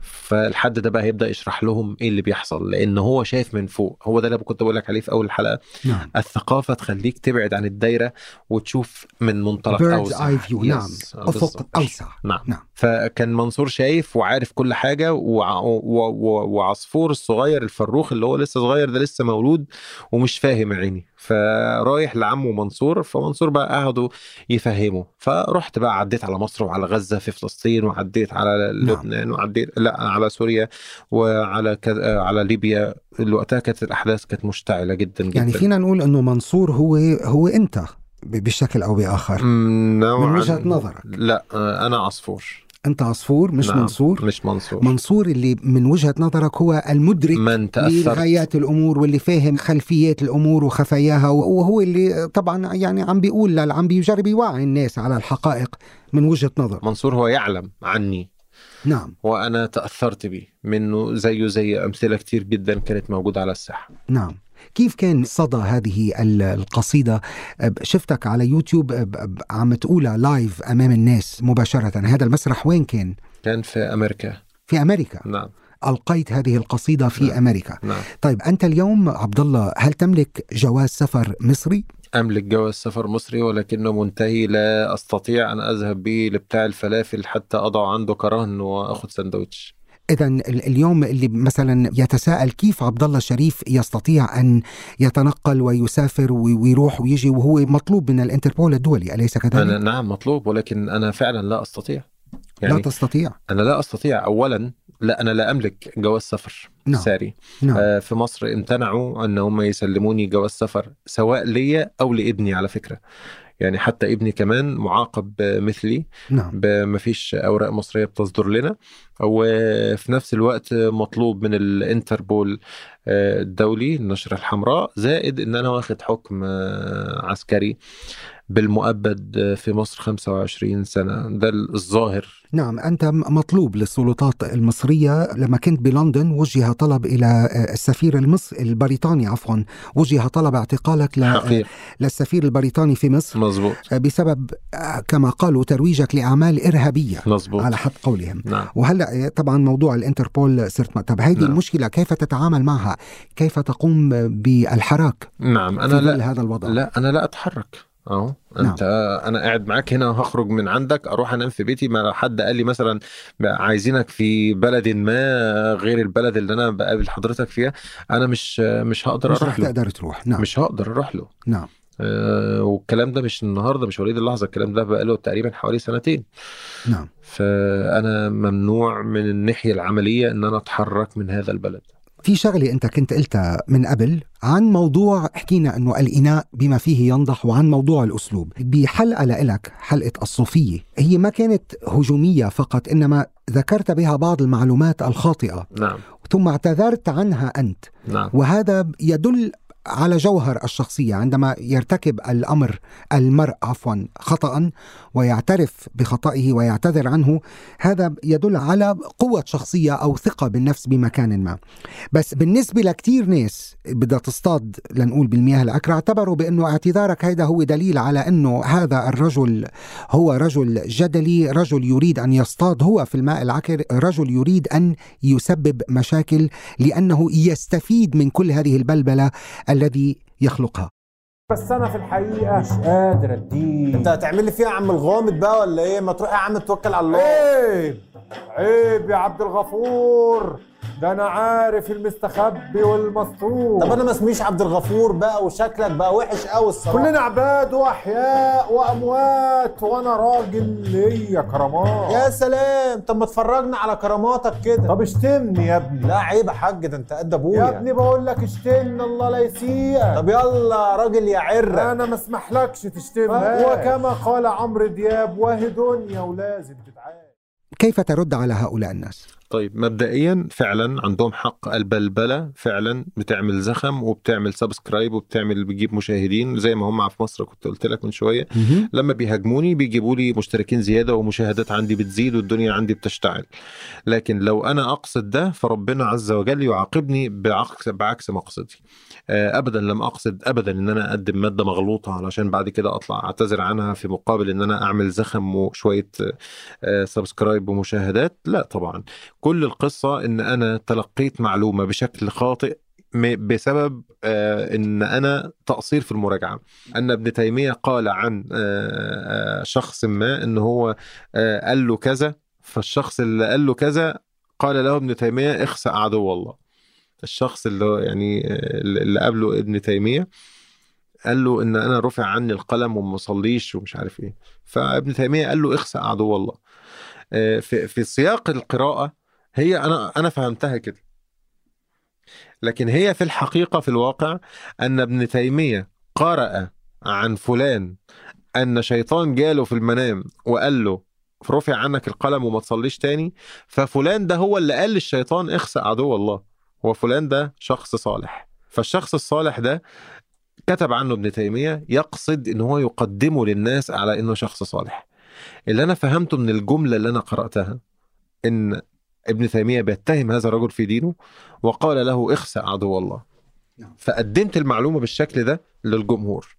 فالحد ده بقى هيبدأ يشرح لهم إيه اللي بيحصل لأن هو شايف من فوق. هو ده اللي كنت بقول لك عليه في أول الحلقة. نعم. الثقافة تخليك تبعد عن الدايرة وتشوف من منطلق أوسع. eye view. نعم. بالظبط. أوسع. نعم. نعم. فكان منصور شايف وعارف كل حاجة وع... و... و... وعصفور الصغير الفروخ اللي هو لسه صغير ده لسه مولود ومش فاهم عيني. فرايح لعمه منصور فمنصور بقى قعدوا يفهمه فرحت بقى عديت على مصر وعلى غزة في فلسطين وعديت على لبنان وعديت لا على سوريا وعلى كذ... على ليبيا وقتها كانت الأحداث كانت مشتعلة جدا جدا. يعني فينا نقول إنه منصور هو هو أنت بشكل أو بآخر. نوعاً- من وجهة نظرك. لا أنا عصفور. أنت عصفور مش نعم، منصور؟ مش منصور. منصور اللي من وجهة نظرك هو المدرك من لغايات الأمور واللي فاهم خلفيات الأمور وخفاياها وهو اللي طبعا يعني عم بيقول عم بيجرب يوعي الناس على الحقائق من وجهة نظر. منصور هو يعلم عني. نعم. وأنا تأثرت بيه منه زيه زي أمثلة كتير جدا كانت موجودة على الساحة. نعم. كيف كان صدى هذه ال- القصيدة؟ شفتك على يوتيوب عم تقولها لايف أمام الناس مباشرة. هذا المسرح وين كان؟ كان في أمريكا. في أمريكا. نعم. ألقيت هذه القصيدة في نعم. أمريكا. نعم. طيب أنت اليوم عبد الله هل تملك جواز سفر مصري؟ أملك جواز سفر مصري ولكنه منتهي لا أستطيع أن أذهب به لبتاع الفلافل حتى أضع عنده كرهن وأخذ سندوتش إذا اليوم اللي مثلا يتساءل كيف عبد الله الشريف يستطيع أن يتنقل ويسافر وي- ويروح ويجي وهو مطلوب من الإنتربول الدولي أليس كذلك؟ أنا نعم مطلوب ولكن أنا فعلا لا أستطيع لا يعني تستطيع. أنا لا أستطيع اولا لا أنا لا أملك جواز سفر نعم. ساري. نعم. آه، في مصر امتنعوا أن هم يسلموني جواز سفر سواء ليا أو لابني على فكرة. يعني حتى ابني كمان معاقب مثلي نعم. ما فيش أوراق مصرية بتصدر لنا. وفي نفس الوقت مطلوب من الانتربول آه، الدولي النشرة الحمراء زائد إن أنا واخد حكم آه، عسكري. بالمؤبد في مصر 25 سنة. ده الظاهر. نعم أنت مطلوب للسلطات المصرية. لما كنت بلندن وجه طلب إلى السفير المصري البريطاني عفوا وجه طلب اعتقالك ل... للسفير البريطاني في مصر. مظبوط. آه، بسبب كما قالوا ترويجك لأعمال إرهابية. مظبوط. على حد قولهم. نعم. وهلا آه، طبعا موضوع الإنتربول صرت طب هذه نعم. المشكلة كيف تتعامل معها؟ كيف تقوم بالحراك نعم في أنا ظل لا هذا الوضع؟ لا أنا لا أتحرك. أهو أنت أنا قاعد معاك هنا هخرج من عندك أروح أنام في بيتي. ما حد قال لي مثلا عايزينك في بلد ما غير البلد اللي أنا بقابل حضرتك فيها أنا مش مش هقدر مش أروح له. تقدر تروح. نعم. مش هقدر أروح له. نعم. أه والكلام ده مش النهارده مش وليد اللحظة الكلام ده بقاله تقريبا حوالي سنتين. نعم. فأنا ممنوع من الناحية العملية إن أنا أتحرك من هذا البلد. في شغلة أنت كنت قلتها من قبل عن موضوع حكينا إنه الإناء بما فيه ينضح وعن موضوع الأسلوب. بحلقة لك حلقة الصوفية هي ما كانت هجومية فقط إنما ذكرت بها بعض المعلومات الخاطئة. نعم. ثم اعتذرت عنها أنت. نعم. وهذا يدل على جوهر الشخصية عندما يرتكب الأمر المرء عفوا خطأ ويعترف بخطئه ويعتذر عنه هذا يدل على قوة شخصية أو ثقة بالنفس بمكان ما. بس بالنسبة لكتير ناس بدها تصطاد لنقول بالمياه العكرة اعتبروا بأنه اعتذارك هذا هو دليل على أنه هذا الرجل هو رجل جدلي رجل يريد أن يصطاد هو في الماء العكر رجل يريد أن يسبب مشاكل لأنه يستفيد من كل هذه البلبلة الذي يخلقها. بس أنا في الحقيقة مش قادر أديك. أنت هتعمل لي فيها يا عم الغامض بقى ولا إيه؟ ما تروح يا عم توكل على الله. إيه عيب يا عبد الغفور. ده أنا عارف المستخبي والمستور طب أنا ما اسميش عبد الغفور بقى وشكلك بقى وحش قوي الصراحة. كلنا عباد وأحياء وأموات وأنا راجل ليا كرامات. يا سلام طب ما تفرجنا على كراماتك كده. طب اشتمني يا ابني. لا عيب يا حاج ده أنت قد أبويا. يا ابني بقول لك اشتمني الله لا يسيئك. طب يلا يا راجل يا عرة. أنا ما اسمحلكش تشتمني وكما قال عمرو دياب وهي دنيا ولازم تتعاش كيف ترد على هؤلاء الناس؟ طيب مبدئيا فعلا عندهم حق. البلبلة فعلا بتعمل زخم وبتعمل سبسكرايب وبتعمل بتجيب مشاهدين. زي ما هم في مصر كنت قلت لك من شوية. لما بيهاجموني بيجيبوا لي مشتركين زيادة ومشاهدات عندي بتزيد والدنيا عندي بتشتعل. لكن لو أنا أقصد ده فربنا عز وجل يعاقبني بعكس بعكس مقصدي آه، ابدا لم أقصد ابدا إن أنا أقدم مادة مغلوطة علشان بعد كده أطلع أعتذر عنها في مقابل إن أنا أعمل زخم وشوية آه، سبسكرايب ومشاهدات. لا طبعا. كل القصة إن أنا تلقيت معلومة بشكل خاطئ بسبب آه، إن أنا تقصير في المراجعة. أن ابن تيمية قال عن آه، آه، شخص ما إن هو قال له كذا فالشخص اللي قال له كذا قال له ابن تيمية اخسأ عدو الله. الشخص اللي يعني اللي قابله ابن تيمية قال له إن أنا رفع عني القلم وما صليش ومش عارف إيه. فابن تيمية قال له اخسأ عدو الله. في في سياق القراءة هي أنا أنا فهمتها كده. لكن هي في الحقيقة في الواقع أن ابن تيمية قرأ عن فلان أن شيطان جاله في المنام وقال له رفع عنك القلم وما تصليش تاني. ففلان ده هو اللي قال للشيطان اخسأ عدو الله. هو فلان ده شخص صالح. فالشخص الصالح ده كتب عنه ابن تيمية يقصد إن هو يقدمه للناس على إنه شخص صالح. اللي أنا فهمته من الجملة اللي أنا قرأتها إن ابن تيمية بيتهم هذا الرجل في دينه وقال له اخسأ عدو الله. فقدمت المعلومة بالشكل ده للجمهور.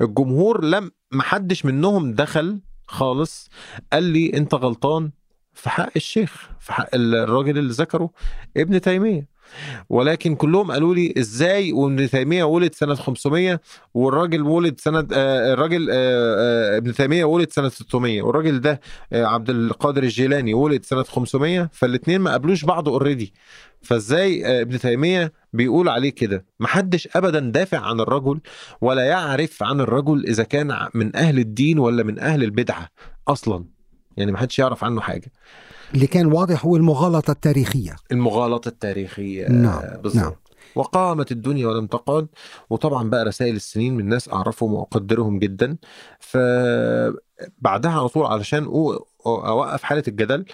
الجمهور لم محدش منهم دخل خالص قال لي انت غلطان في حق الشيخ في حق الراجل اللي ذكره ابن تيمية. ولكن كلهم قالوا لي إزاي وابن تيمية ولد سنة 500 والراجل ولد سنة آه الراجل آه آه ابن تيمية ولد سنة 600 والراجل ده عبد القادر الجيلاني ولد سنة 500 فالاثنين ما قابلوش بعض اوريدي فإزاي ابن تيمية بيقول عليه كده؟ محدش ابدا دافع عن الرجل ولا يعرف عن الرجل إذا كان من أهل الدين ولا من أهل البدعة أصلا. يعني محدش يعرف عنه حاجة. اللي كان واضح هو المغالطة التاريخية. المغالطة التاريخية نعم، بالظبط نعم. وقامت الدنيا ولم تقعد وطبعا بقى رسائل السنين من ناس أعرفهم وأقدرهم جدا. فبعدها على طول علشان أوقف حالة الجدل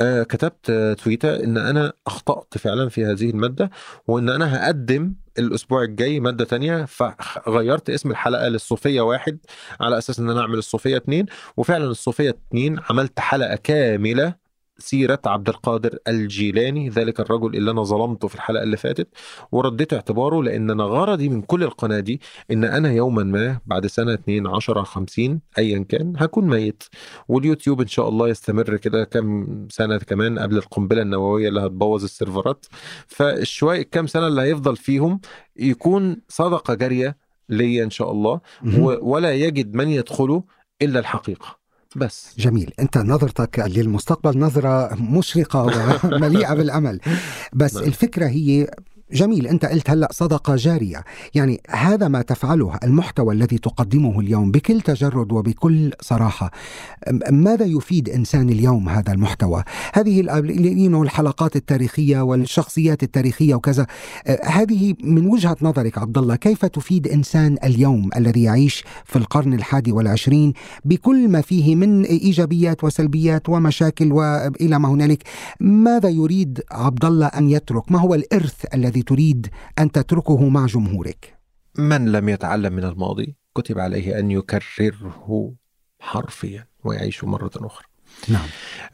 آه، كتبت آه، تويتة إن أنا أخطأت فعلا في هذه المادة وإن أنا هقدم الأسبوع الجاي مادة تانية فغيرت اسم الحلقة للصوفية واحد على أساس إن أنا أعمل الصوفية اتنين وفعلا الصوفية اتنين عملت حلقة كاملة سيرة عبد القادر الجيلاني ذلك الرجل اللي أنا ظلمته في الحلقة اللي فاتت ورديت اعتباره لأن أنا غرضي من كل القناة دي إن أنا يوما ما بعد سنة 2 10 50 أيا كان هكون ميت. واليوتيوب إن شاء الله يستمر كده كم سنة كمان قبل القنبلة النووية اللي هتبوظ السيرفرات. فالشوية كام سنة اللي هيفضل فيهم يكون صدقة جارية ليا إن شاء الله ولا يجد من يدخله إلا الحقيقة. بس. جميل. أنت نظرتك للمستقبل نظرة مشرقة (laughs) ومليئة بالأمل. بس نعم. الفكرة هي جميل أنت قلت هلأ صدقة جارية. يعني هذا ما تفعله المحتوى الذي تقدمه اليوم بكل تجرد وبكل صراحة. م- ماذا يفيد إنسان اليوم هذا المحتوى؟ هذه الحلقات التاريخية والشخصيات التاريخية وكذا. آه، هذه من وجهة نظرك عبد الله كيف تفيد إنسان اليوم الذي يعيش في القرن الحادي والعشرين بكل ما فيه من إيجابيات وسلبيات ومشاكل والى ما هنالك؟ ماذا يريد عبد الله أن يترك؟ ما هو الإرث الذي تريد أن تتركه مع جمهورك. من لم يتعلم من الماضي كتب عليه أن يكرره حرفيا ويعيش مرة أخرى. نعم.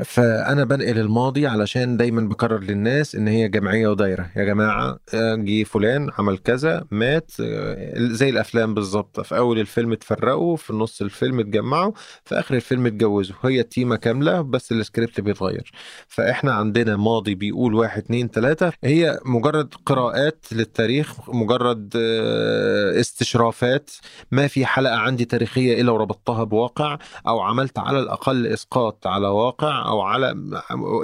فأنا بنقل الماضي علشان دايما بكرر للناس إن هي جمعية ودايرة. يا جماعة آه، جه فلان عمل كذا مات آه، زي الأفلام بالظبط. في أول الفيلم اتفرقوا في نص الفيلم اتجمعوا في آخر الفيلم اتجوزوا. هي التيمة كاملة بس السكريبت بيتغير. فإحنا عندنا ماضي بيقول واحد اتنين تلاتة. هي مجرد قراءات للتاريخ مجرد آه، استشرافات. ما في حلقة عندي تاريخية إلا وربطتها بواقع أو عملت على الأقل إسقاط على واقع أو على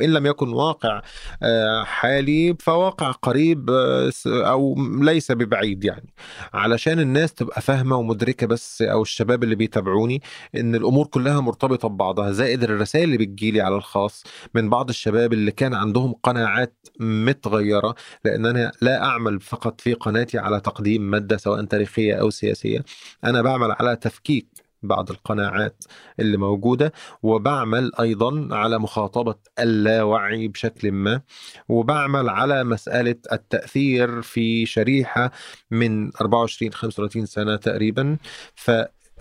إن لم يكن واقع آه، حالي فواقع قريب آه، أو ليس ببعيد يعني. علشان الناس تبقى فاهمة ومدركة بس أو الشباب اللي بيتابعوني إن الأمور كلها مرتبطة ببعضها زائد الرسائل اللي بتجيلي على الخاص من بعض الشباب اللي كان عندهم قناعات متغيرة لأن أنا لا أعمل فقط في قناتي على تقديم مادة سواء تاريخية أو سياسية أنا بعمل على تفكيك بعض القناعات اللي موجودة وبعمل أيضا على مخاطبة اللاوعي بشكل ما وبعمل على مسألة التأثير في شريحة من 24 35 سنة تقريبا. ف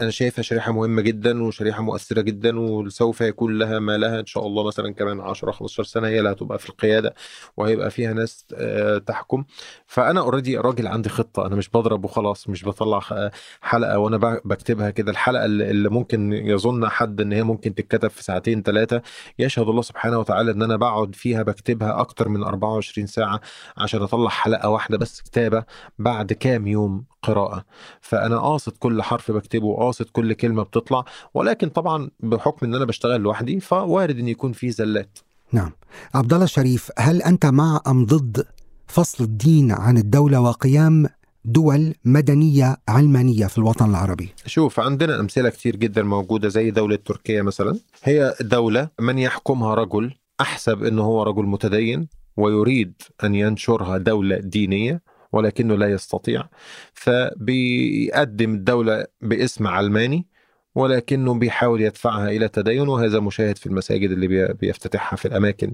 أنا شايفها شريحة مهمة جدا وشريحة مؤثرة جدا وسوف يكون لها ما لها. إن شاء الله مثلا كمان 10 15 سنة هي اللي هتبقى في القيادة وهيبقى فيها ناس آه، تحكم. فأنا اوريدي راجل عندي خطة. أنا مش بضرب وخلاص مش بطلع خ- حلقة وأنا بكتبها كده. الحلقة اللي ممكن يظن حد إن هي ممكن تتكتب في ساعتين ثلاثة يشهد الله سبحانه وتعالى إن أنا بقعد فيها بكتبها أكتر من 24 ساعة عشان أطلع حلقة واحدة بس كتابة بعد كام يوم قراءة. فأنا قاصد كل حرف بكتبه وقاصد كل كلمة بتطلع ولكن طبعا بحكم إن أنا بشتغل لوحدي فوارد إن يكون في زلات. نعم. عبد الله الشريف هل أنت مع أم ضد فصل الدين عن الدولة وقيام دول مدنية علمانية في الوطن العربي؟ شوف عندنا أمثلة كتير جدا موجودة زي دولة تركيا مثلا. هي دولة من يحكمها رجل أحسب أنه هو رجل متدين ويريد أن ينشرها دولة دينية. ولكنه لا يستطيع. فبيقدم الدولة باسم علماني. ولكنه بيحاول يدفعها إلى التدين وهذا مشاهد في المساجد اللي بي- بيفتتحها في الأماكن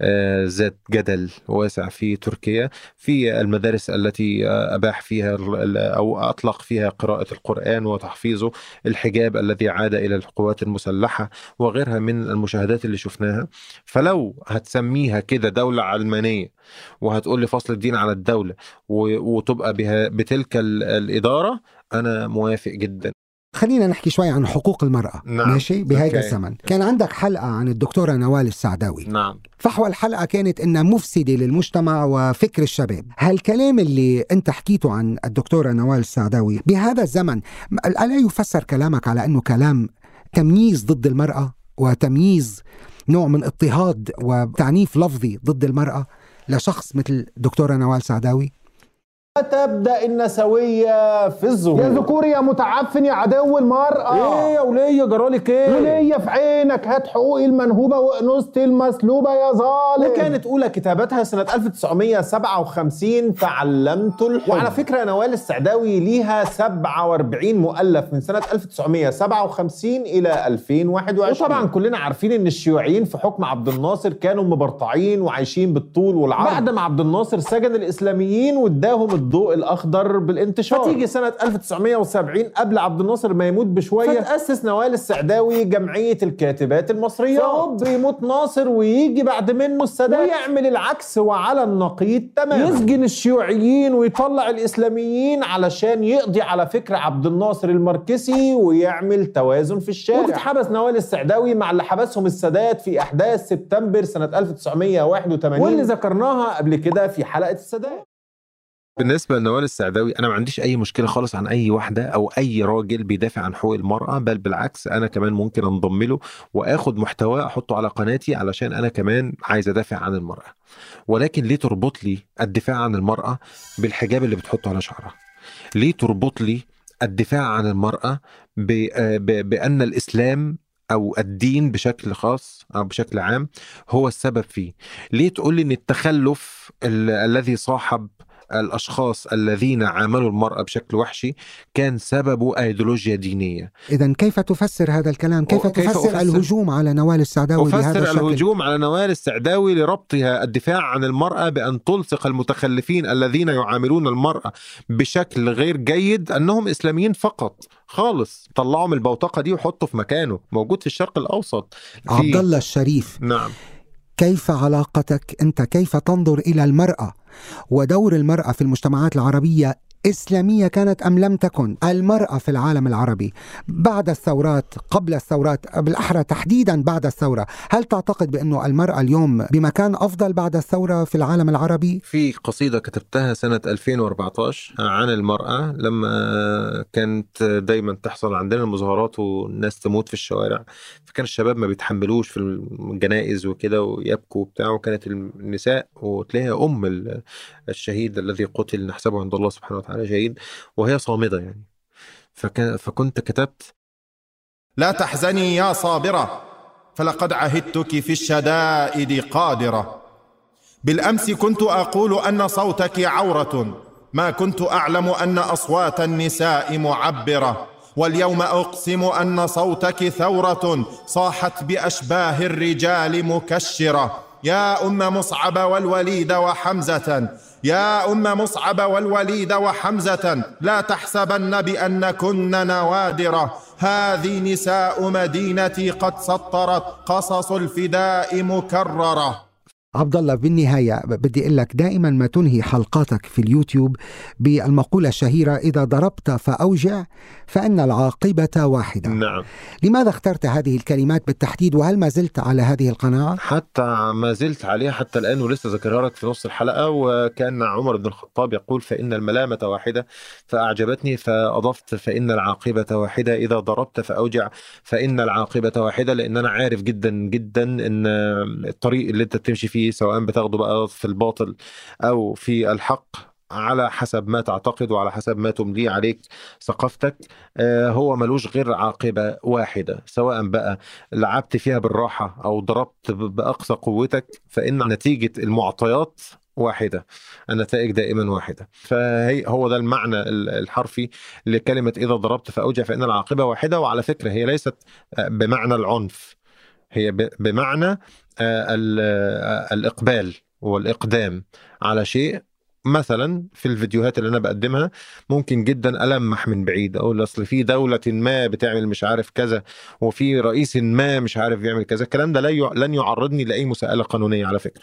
آه، ذات جدل واسع في تركيا في المدارس التي آه، أباح فيها أو أطلق فيها قراءة القرآن وتحفيظه الحجاب الذي عاد إلى القوات المسلحة وغيرها من المشاهدات اللي شفناها. فلو هتسميها كده دولة علمانية وهتقول لي فصل الدين على الدولة و- وتبقى بها بتلك ال- الإدارة أنا موافق جدا. خلينا نحكي شوي عن حقوق المرأة. نعم. ماشي؟ بهذا أوكي. الزمن. كان عندك حلقة عن الدكتورة نوال السعداوي. نعم. فحوى الحلقة كانت إنها مفسدة للمجتمع وفكر الشباب. هالكلام اللي أنت حكيته عن الدكتورة نوال السعداوي بهذا الزمن ألا يفسر كلامك على أنه كلام تمييز ضد المرأة وتمييز نوع من اضطهاد وتعنيف لفظي ضد المرأة لشخص مثل دكتورة نوال سعداوي تبدأ النسويه في الظهور. يا ذكوري يا متعفن يا عدو المرأة. إيه يا ولية جرالك إيه وليا في عينك هات حقوقي المنهوبة وانوثتي المسلوبة يا ظالم. وكانت أولى كتاباتها سنة 1957 تعلمت الحب. وعلى فكرة نوال السعداوي ليها 47 مؤلف من سنة 1957 إلى 2021 وطبعا كلنا عارفين إن الشيوعيين في حكم عبد الناصر كانوا مبرطعين وعايشين بالطول والعرض. بعد ما عبد الناصر سجن الإسلاميين واداهم الضوء الأخضر بالانتشار. فتيجي سنة 1970 قبل عبد الناصر ما يموت بشوية فتأسس نوال السعداوي جمعية الكاتبات المصريات فهوب. يموت ناصر ويجي بعد منه السادات. ويعمل العكس وعلى النقيض تماما. يسجن الشيوعيين ويطلع الإسلاميين علشان يقضي على فكر عبد الناصر الماركسي ويعمل توازن في الشارع. وتتحبس نوال السعداوي مع اللي حبسهم السادات في إحداث سبتمبر سنة 1981 واللي ذكرناها قبل كده في حلقة السادات. بالنسبة لنوال السعداوي أنا ما عنديش أي مشكلة خالص عن أي واحدة أو أي راجل بيدافع عن حقوق المرأة بل بالعكس أنا كمان ممكن أنضم له وآخد محتواه أحطه على قناتي علشان أنا كمان عايز أدافع عن المرأة. ولكن ليه تربط لي الدفاع عن المرأة بالحجاب اللي بتحطه على شعرها؟ ليه تربط لي الدفاع عن المرأة ب- بأن الإسلام أو الدين بشكل خاص أو بشكل عام هو السبب فيه؟ ليه تقول لي أن التخلف ال- الذي صاحب الأشخاص الذين عاملوا المرأة بشكل وحشي كان سببه أيديولوجيا دينية. إذا كيف تفسر هذا الكلام؟ كيف, وكيف تفسر أفسر؟ الهجوم على نوال السعداوي بهذا أفسر الشكل؟ الهجوم على نوال السعداوي لربطها الدفاع عن المرأة بأن تلصق المتخلفين الذين يعاملون المرأة بشكل غير جيد أنهم إسلاميين فقط. خالص. طلعوا من البوتقة دي وحطوا في مكانه. موجود في الشرق الأوسط. في- عبد الله الشريف. نعم. كيف علاقتك أنت؟ كيف تنظر إلى المرأة؟ ودور المرأة في المجتمعات العربية إسلامية كانت أم لم تكن المرأة في العالم العربي بعد الثورات قبل الثورات بالأحرى تحديدا بعد الثورة هل تعتقد بأنه المرأة اليوم بمكان أفضل بعد الثورة في العالم العربي؟ في قصيدة كتبتها سنة 2014 عن المرأة لما كانت دايما تحصل عندنا المظاهرات والناس تموت في الشوارع فكان الشباب ما بيتحملوش في الجنائز وكده ويبكوا وبتاع وكانت النساء وتلاقيها أم ال- الشهيد الذي قتل نحسبه عند الله سبحانه وتعالى شهيد وهي صامدة يعني. فكان فكنت كتبت لا تحزني يا صابرة فلقد عهدتك في الشدائد قادرة. بالأمس كنت أقول أن صوتك عورة ما كنت أعلم أن أصوات النساء معبرة. واليوم أقسم أن صوتك ثورة صاحت بأشباه الرجال مكشرة. يا أم مصعب والوليد وحمزة يا أم مصعب والوليد وحمزة لا تحسبن بأنكن نوادرة. هذه نساء مدينتي قد سطرت قصص الفداء مكررة. عبد الله بالنهاية بدي أقول لك دائما ما تنهي حلقاتك في اليوتيوب بالمقولة الشهيرة إذا ضربت فأوجع فإن العاقبة واحدة. نعم. لماذا اخترت هذه الكلمات بالتحديد؟ وهل ما زلت على هذه القناعة؟ حتى ما زلت عليها حتى الآن ولسه ذكرها لك في نص الحلقة وكأن عمر بن الخطاب يقول فإن الملامة واحدة فأعجبتني فأضفت فإن العاقبة واحدة إذا ضربت فأوجع فإن العاقبة واحدة. لأن أنا عارف جدا جدا إن الطريق اللي أنت بتمشي فيه سواء بتاخده بقى في الباطل أو في الحق على حسب ما تعتقد وعلى حسب ما تمليه عليك ثقافتك آه، هو ملوش غير عاقبة واحدة. سواء بقى لعبت فيها بالراحة أو ضربت بأقصى قوتك فإن نتيجة المعطيات واحدة النتائج دائما واحدة. فهي هو ده المعنى ال- الحرفي لكلمة إذا ضربت فأوجع فإن العاقبة واحدة وعلى فكرة هي ليست آه، بمعنى العنف. هي بمعنى آه، آه، الإقبال والإقدام على شيء مثلا في الفيديوهات اللي أنا بقدمها ممكن جدا ألمح من بعيد أقول أصل في دولة ما بتعمل مش عارف كذا وفي رئيس ما مش عارف يعمل كذا الكلام ده لا لن يعرضني لأي مساءلة قانونية على فكرة.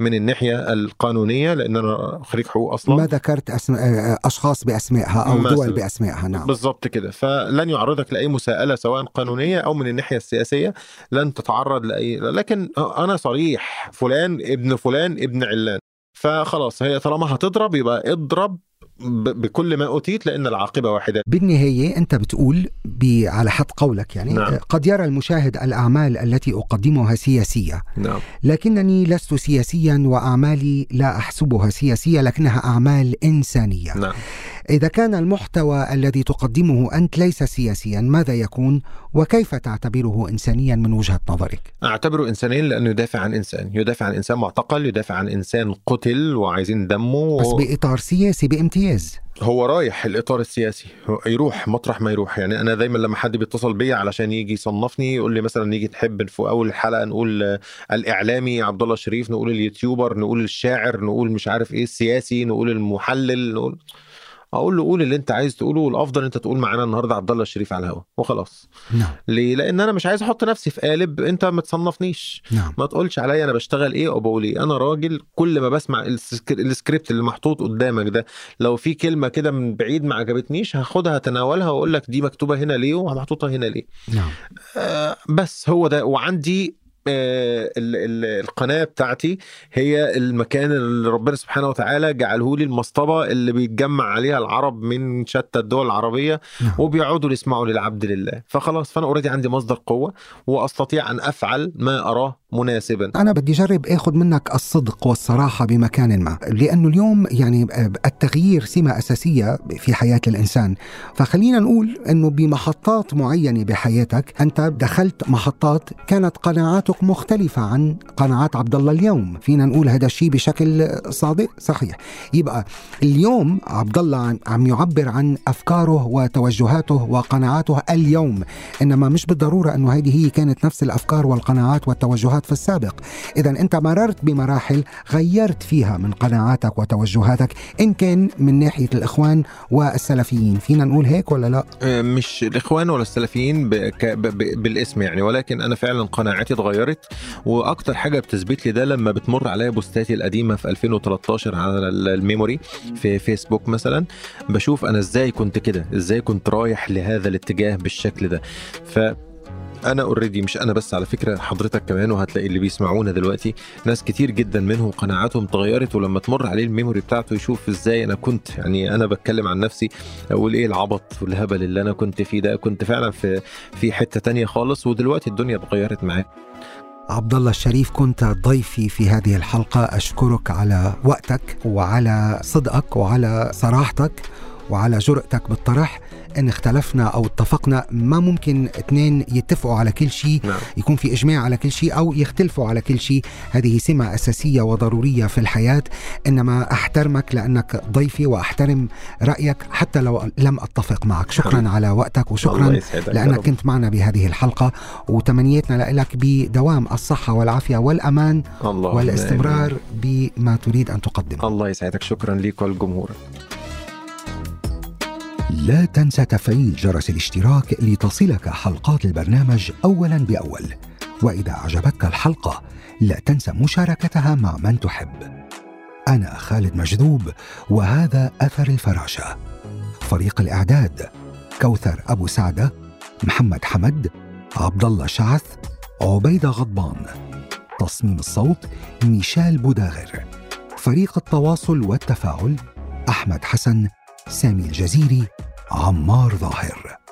من الناحية القانونية لأن أنا خريج حقوق أصلا. ما ذكرت أسم... آه، أشخاص بأسمائها أو مثلاً. دول بأسمائها نعم. بالظبط كده. فلن يعرضك لأي مساءلة سواء قانونية أو من الناحية السياسية لن تتعرض لأي لكن أنا صريح فلان ابن فلان ابن علان. فخلاص هي طالما هتضرب يبقى اضرب بكل ما أوتيت لأن العاقبة واحدة بالنهاية أنت بتقول. على حد قولك يعني نعم. آه، قد يرى المشاهد الأعمال التي أقدمها سياسية نعم لكنني لست سياسيا وأعمالي لا أحسبها سياسية لكنها أعمال إنسانية نعم إذا كان المحتوى الذي تقدمه أنت ليس سياسيا ماذا يكون؟ وكيف تعتبره إنسانيا من وجهة نظرك؟ اعتبره انسانيا لأنه يدافع عن إنسان. يدافع عن إنسان معتقل يدافع عن إنسان قتل وعايزين دمه. بس بإطار سياسي بامتياز. هو رايح الإطار السياسي. يروح مطرح ما يروح. يعني أنا دايما لما حد بيتصل بيا علشان يجي يصنفني يقول لي مثلا نيجي تحب في أول الحلقة نقول الإعلامي عبد الله شريف نقول اليوتيوبر نقول الشاعر نقول مش عارف إيه السياسي نقول المحلل نقول أقول له قول اللي أنت عايز تقوله والأفضل أنت تقول معانا النهارده عبد الله الشريف على الهوا وخلاص. نعم. ليه؟ لأن أنا مش عايز أحط نفسي في قالب أنت ما تصنفنيش. نعم. ما تقولش عليا أنا بشتغل إيه أو بقول إيه. أنا راجل كل ما بسمع السك- السكريبت اللي محطوط قدامك ده لو في كلمة كده من بعيد ما عجبتنيش هاخدها اتناولها وأقول لك دي مكتوبة هنا ليه ومحطوطه هنا ليه. نعم. آه بس هو ده وعندي القناة بتاعتي هي المكان اللي ربنا سبحانه وتعالى جعله لي المصطبة اللي بيتجمع عليها العرب من شتى الدول العربية نعم. وبيقعدوا يسمعوا للعبد لله. فخلاص فأنا اوريدي عندي مصدر قوة وأستطيع أن أفعل ما أراه مناسبا. أنا بدي أجرب أخذ منك الصدق والصراحة بمكان ما لأنه اليوم يعني التغيير سمة أساسية في حياة الإنسان. فخلينا نقول أنه بمحطات معينة بحياتك أنت دخلت محطات كانت قناعاتك مختلفة عن قناعات عبد الله اليوم. فينا نقول هذا الشيء بشكل صادق صحيح. يبقى اليوم عبد الله عم- يعبر عن أفكاره وتوجهاته وقناعاته اليوم. إنما مش بالضرورة أنه هذه هي كانت نفس الأفكار والقناعات والتوجهات في السابق. إذا أنت مررت بمراحل غيرت فيها من قناعاتك وتوجهاتك إن كان من ناحية الإخوان والسلفيين. فينا نقول هيك ولا لا؟ مش الإخوان ولا السلفيين. بالاسم يعني ولكن أنا فعلا قناعاتي اتغيرت. اتغيرت وأكتر حاجة بتثبت لي ده لما بتمر عليا بوستاتي القديمة في 2013 على ال- ال memory في فيسبوك مثلا بشوف أنا إزاي كنت كده إزاي كنت رايح لهذا الاتجاه بالشكل ده. ف أنا already مش أنا بس على فكرة حضرتك كمان وهتلاقي اللي بيسمعونا دلوقتي ناس كتير جدا منهم قناعاتهم اتغيرت ولما تمر عليه ال memory بتاعته يشوف إزاي أنا كنت يعني أنا بتكلم عن نفسي أقول إيه العبط والهبل اللي أنا كنت فيه ده كنت فعلا في في حتة تانية خالص ودلوقتي الدنيا اتغيرت معايا عبد الله الشريف كنت ضيفي في هذه الحلقة أشكرك على وقتك وعلى صدقك وعلى صراحتك وعلى جرأتك بالطرح. إن اختلفنا أو اتفقنا ما ممكن اثنين يتفقوا على كل شيء نعم. يكون في إجماع على كل شيء أو يختلفوا على كل شيء. هذه سمة أساسية وضرورية في الحياة. إنما أحترمك لأنك ضيفي وأحترم رأيك حتى لو لم أتفق معك. شكرا. على وقتك الله وشكرا لأنك. كنت معنا بهذه الحلقة. وتمنياتنا لك بدوام الصحة والعافية والأمان اللهم والاستمرار بما تريد أن تقدمه الله يسعدك. شكرا ليك ولجمهورك لا تنسى تفعيل جرس الاشتراك لتصلك حلقات البرنامج اولا بأول. وإذا أعجبتك الحلقة لا تنسى مشاركتها مع من تحب. أنا خالد مجذوب وهذا أثر الفراشة. فريق الإعداد كوثر أبو سعدة محمد حمد عبد الله شعث عبيدة غضبان. تصميم الصوت ميشال بوداغر فريق التواصل والتفاعل أحمد حسن سامي الجزيري عمار ظاهر.